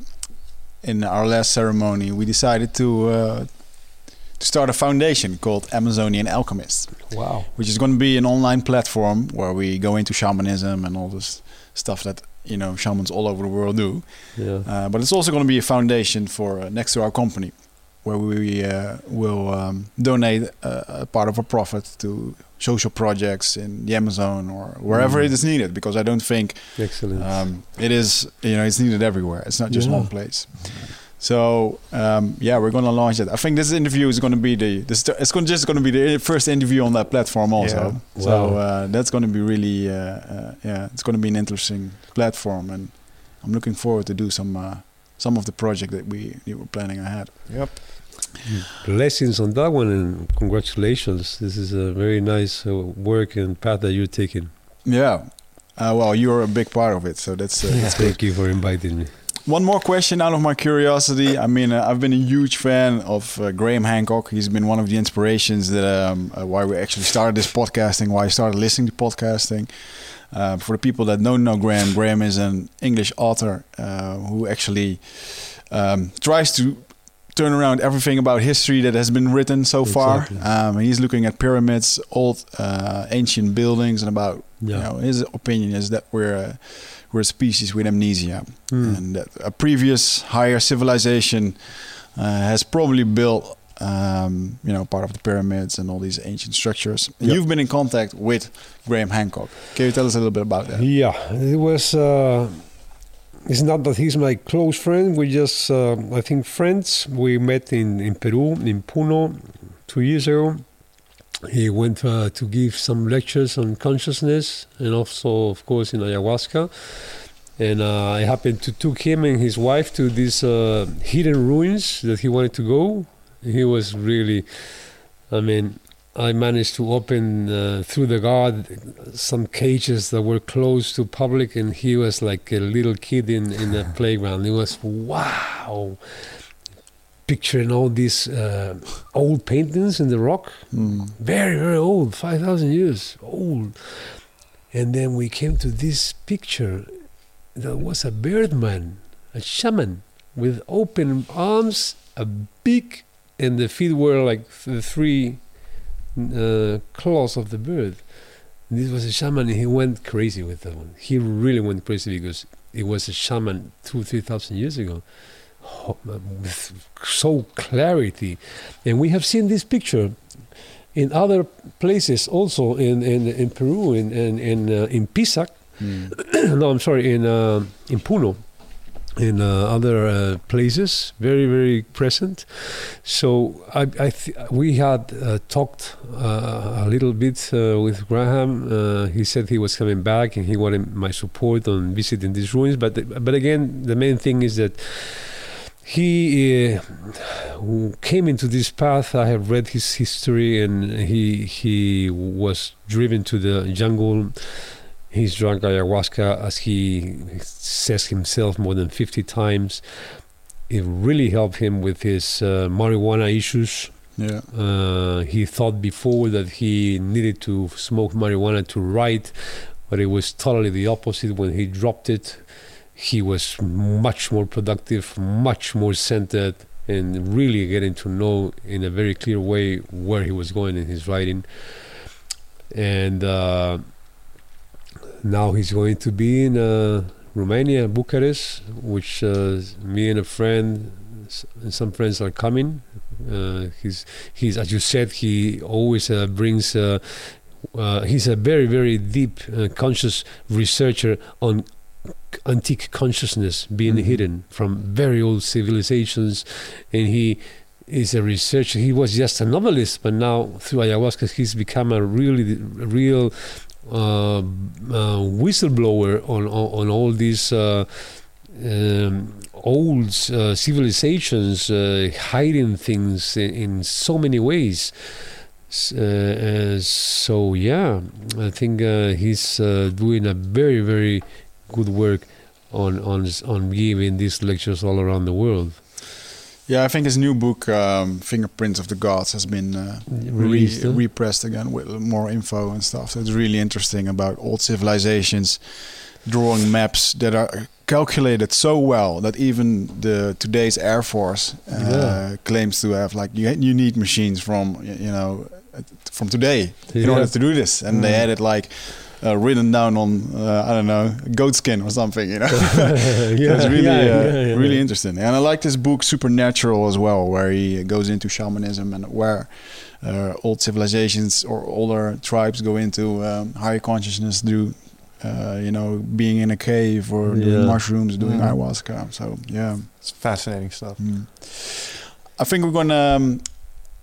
in our last ceremony, we decided to uh, to start a foundation called Amazonian Alchemists, Wow. which is going to be an online platform where we go into shamanism and all this stuff that you know shamans all over the world do. Yeah. Uh, but it's also going to be a foundation for uh, next to our company, where we uh, will um, donate uh, a part of our profit to social projects in the Amazon or wherever Mm. it is needed. Because I don't think Excellent. um, it is, you know, it's needed everywhere. It's not just Yeah. one place. So um, yeah, we're going to launch it. I think this interview is going to be the, it's going just going to be the first interview on that platform also. Yeah. So Wow. uh, that's going to be really uh, uh, yeah, it's going to be an interesting platform, and I'm looking forward to do some uh, some of the project that we, we were planning ahead. Yep. Blessings on that one and congratulations. This is a very nice uh, work and path that you're taking. Yeah. Uh, well, you're a big part of it, so that's uh, that's (laughs) good. Thank you for inviting me. One more question out of my curiosity. I mean, uh, I've been a huge fan of uh, Graham Hancock. He's been one of the inspirations that um, uh, why we actually started this podcasting, why I started listening to podcasting. Uh, for the people that don't know Graham, Graham is an English author uh, who actually um, tries to turn around everything about history that has been written so far. Um, he's looking at pyramids, old uh, ancient buildings, and about Yeah. you know his opinion is that we're uh, we're a species with amnesia Hmm. and a previous higher civilization uh, has probably built um, you know part of the pyramids and all these ancient structures Yep. you've been in contact with graham hancock can you tell us a little bit about that Yeah, it was. Uh, it's not that he's my close friend. We just, uh, I think, friends. We met in, in Peru, in Puno, two years ago. He went uh, to give some lectures on consciousness and also, of course, in ayahuasca. And uh, I happened to took him and his wife to these uh, hidden ruins that he wanted to go. He was really, I mean, I managed to open uh, through the guard some cages that were closed to public, and he was like a little kid in in the (laughs) playground. It was wow, picturing all these uh, old paintings in the rock, Mm. very very old, five thousand years old. And then we came to this picture that was a birdman, a shaman with open arms, a beak, and the feet were like the three uh, claws of the bird. And this was a shaman, and he went crazy with that one. He really went crazy because it was a shaman two, three thousand years ago, with so clarity. And we have seen this picture in other places, also in in, in Peru, in in in, uh, in Pisac. Mm. (clears throat) no, I'm sorry, in uh, in Puno, in uh, other uh, places, very very present. So I, I th- we had uh, talked uh, a little bit uh, with Graham. Uh, he said he was coming back and he wanted my support on visiting these ruins. But but again, the main thing is that he uh, came into this path. I have read his history, and he he was driven to the jungle. He's drunk ayahuasca, as he says himself, more than 50 times. It really helped him with his uh, marijuana issues. yeah Uh, he thought before that he needed to smoke marijuana to write, but it was totally the opposite. When he dropped it, he was much more productive, much more centered, and really getting to know in a very clear way where he was going in his writing. And uh, now he's going to be in uh, Romania, Bucharest, which uh, me and a friend and some friends are coming. Uh, he's he's as you said he always uh, brings. Uh, he's a very very deep conscious researcher on antique consciousness being Mhm. hidden from very old civilizations, and he is a researcher. He was just a novelist, but now through ayahuasca, he's become a really real uh, uh, whistleblower on, on on all these uh, um, old uh, civilizations, uh, hiding things in, in so many ways. Uh, uh, so yeah, I think uh, he's uh, doing a very very good work on on on giving these lectures all around the world. yeah i think his new book um, fingerprints of the gods has been uh, Released, re- huh? repressed again with more info and stuff. So it's really interesting about old civilizations, drawing maps that are calculated so well that even the today's Air Force uh, Yeah. claims to have like you, you need machines from you know uh, from today in Yeah. order to do this, and they Mm. had it like. Uh, written down on uh, I don't know goat skin or something, you know. (laughs) yeah, (laughs) it's really, yeah, uh, yeah, yeah. really interesting. And I like this book, Supernatural, as well, where he goes into shamanism and where uh, old civilizations or older tribes go into um, higher consciousness through, uh, you know, being in a cave or doing mushrooms, doing Mm. ayahuasca. So yeah, It's fascinating stuff. Mm. I think we're gonna um,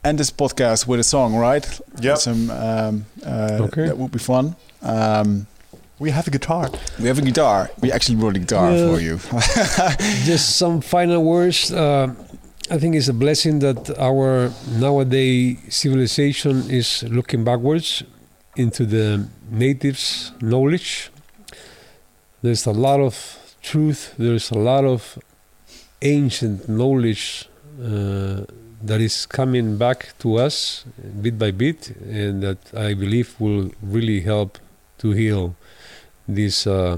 end this podcast with a song, right? Yep. Some um, uh, Okay. that would be fun. Um, We have a guitar. we have a guitar. We actually brought a guitar Yeah. for you. (laughs) Just (laughs) some final words. Uh, I think it's a blessing that our nowadays civilization is looking backwards into the natives' knowledge. There's a lot of truth. There's a lot of ancient knowledge uh, that is coming back to us bit by bit, and that I believe will really help to heal this uh,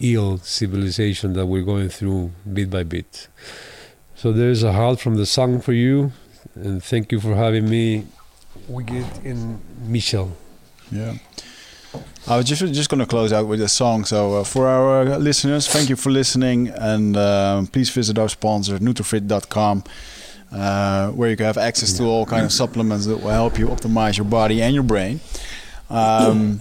ill civilization that we're going through bit by bit. So there's a heart from the song for you, and thank you for having me. We get in Michel. Yeah. I was just just going to close out with a song. So uh, for our uh, listeners, thank you for listening, and um, please visit our sponsor Nutrifit.com, uh, where you can have access to all kind of supplements that will help you optimize your body and your brain. Um,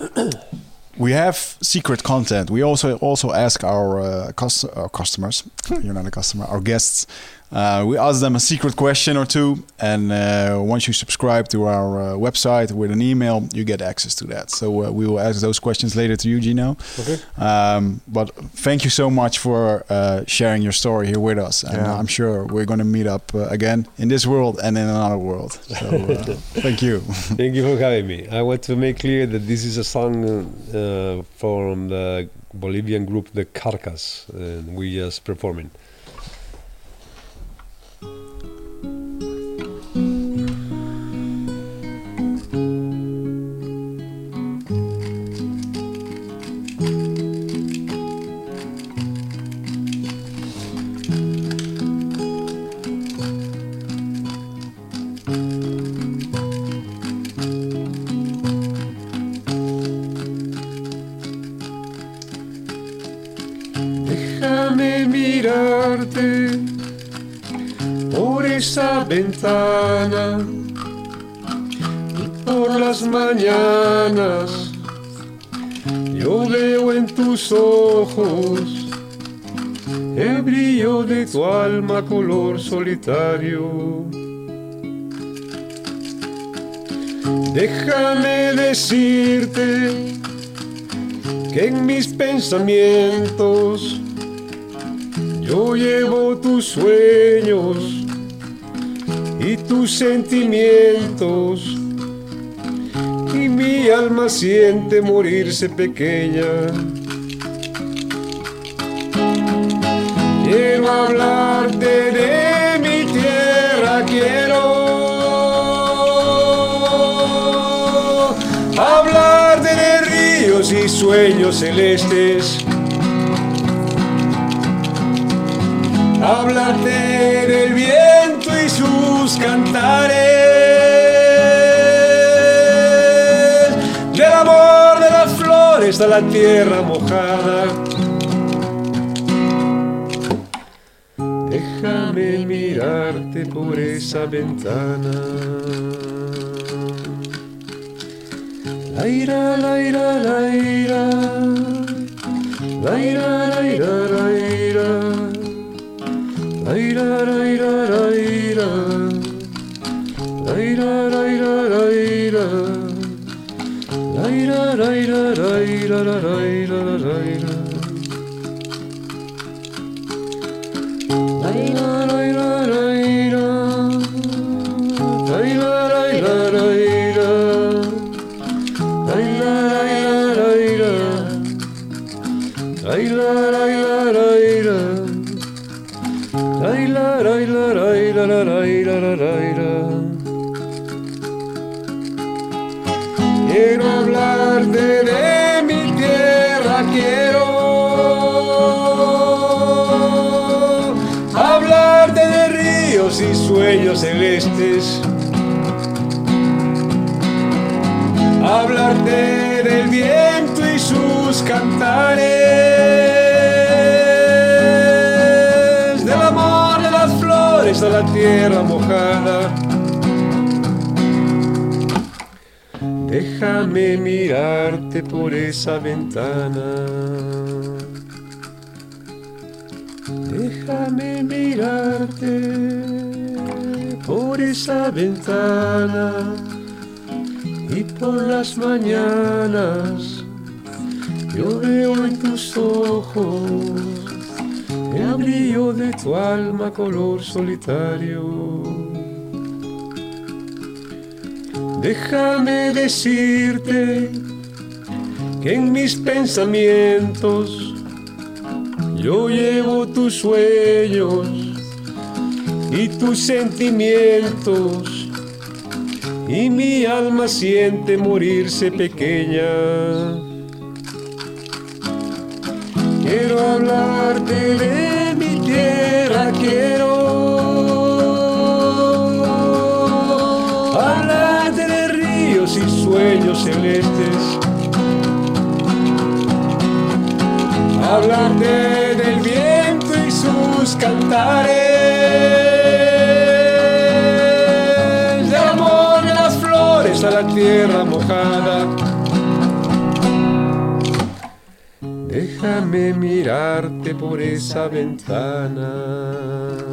we have secret content. We also also ask our, uh, cus- our customers. You're not a customer. Our guests. Uh, we ask them a secret question or two, and uh, once you subscribe to our uh, website with an email, you get access to that. So uh, we will ask those questions later to you, Gino. Okay. Um, but thank you so much for uh, sharing your story here with us, and Yeah. I'm sure we're going to meet up uh, again in this world and in another world. So (laughs) thank you. Thank you for having me. I want to make clear that this is a song uh, from the Bolivian group The Kjarkas, and we just performing. Ventana y por las mañanas yo veo en tus ojos el brillo de tu alma color solitario. Déjame decirte que en mis pensamientos yo llevo tus sueños y tus sentimientos y mi alma siente morirse pequeña. Quiero hablarte de mi tierra, quiero hablarte de ríos y sueños celestes. Hablarte del viento y sus cantares, del amor de las flores a la tierra mojada. Déjame mirarte por esa ventana. La ira, la ira, la ira. La ira, la ira, la ira. La ira, la ira, la ira. la la la la la celestes. Hablarte del viento y sus cantares, del amor de las flores de la tierra mojada. Déjame mirarte por esa ventana. Déjame mirarte esa ventana y por las mañanas yo veo en tus ojos el brillo de tu alma color solitario. Déjame decirte que en mis pensamientos yo llevo tus sueños y tus sentimientos y mi alma siente morirse pequeña. Quiero hablarte de mi tierra, quiero hablarte de ríos y sueños celestes. Hablarte del viento y sus cantares, tierra mojada. Déjame mirarte por esa ventana.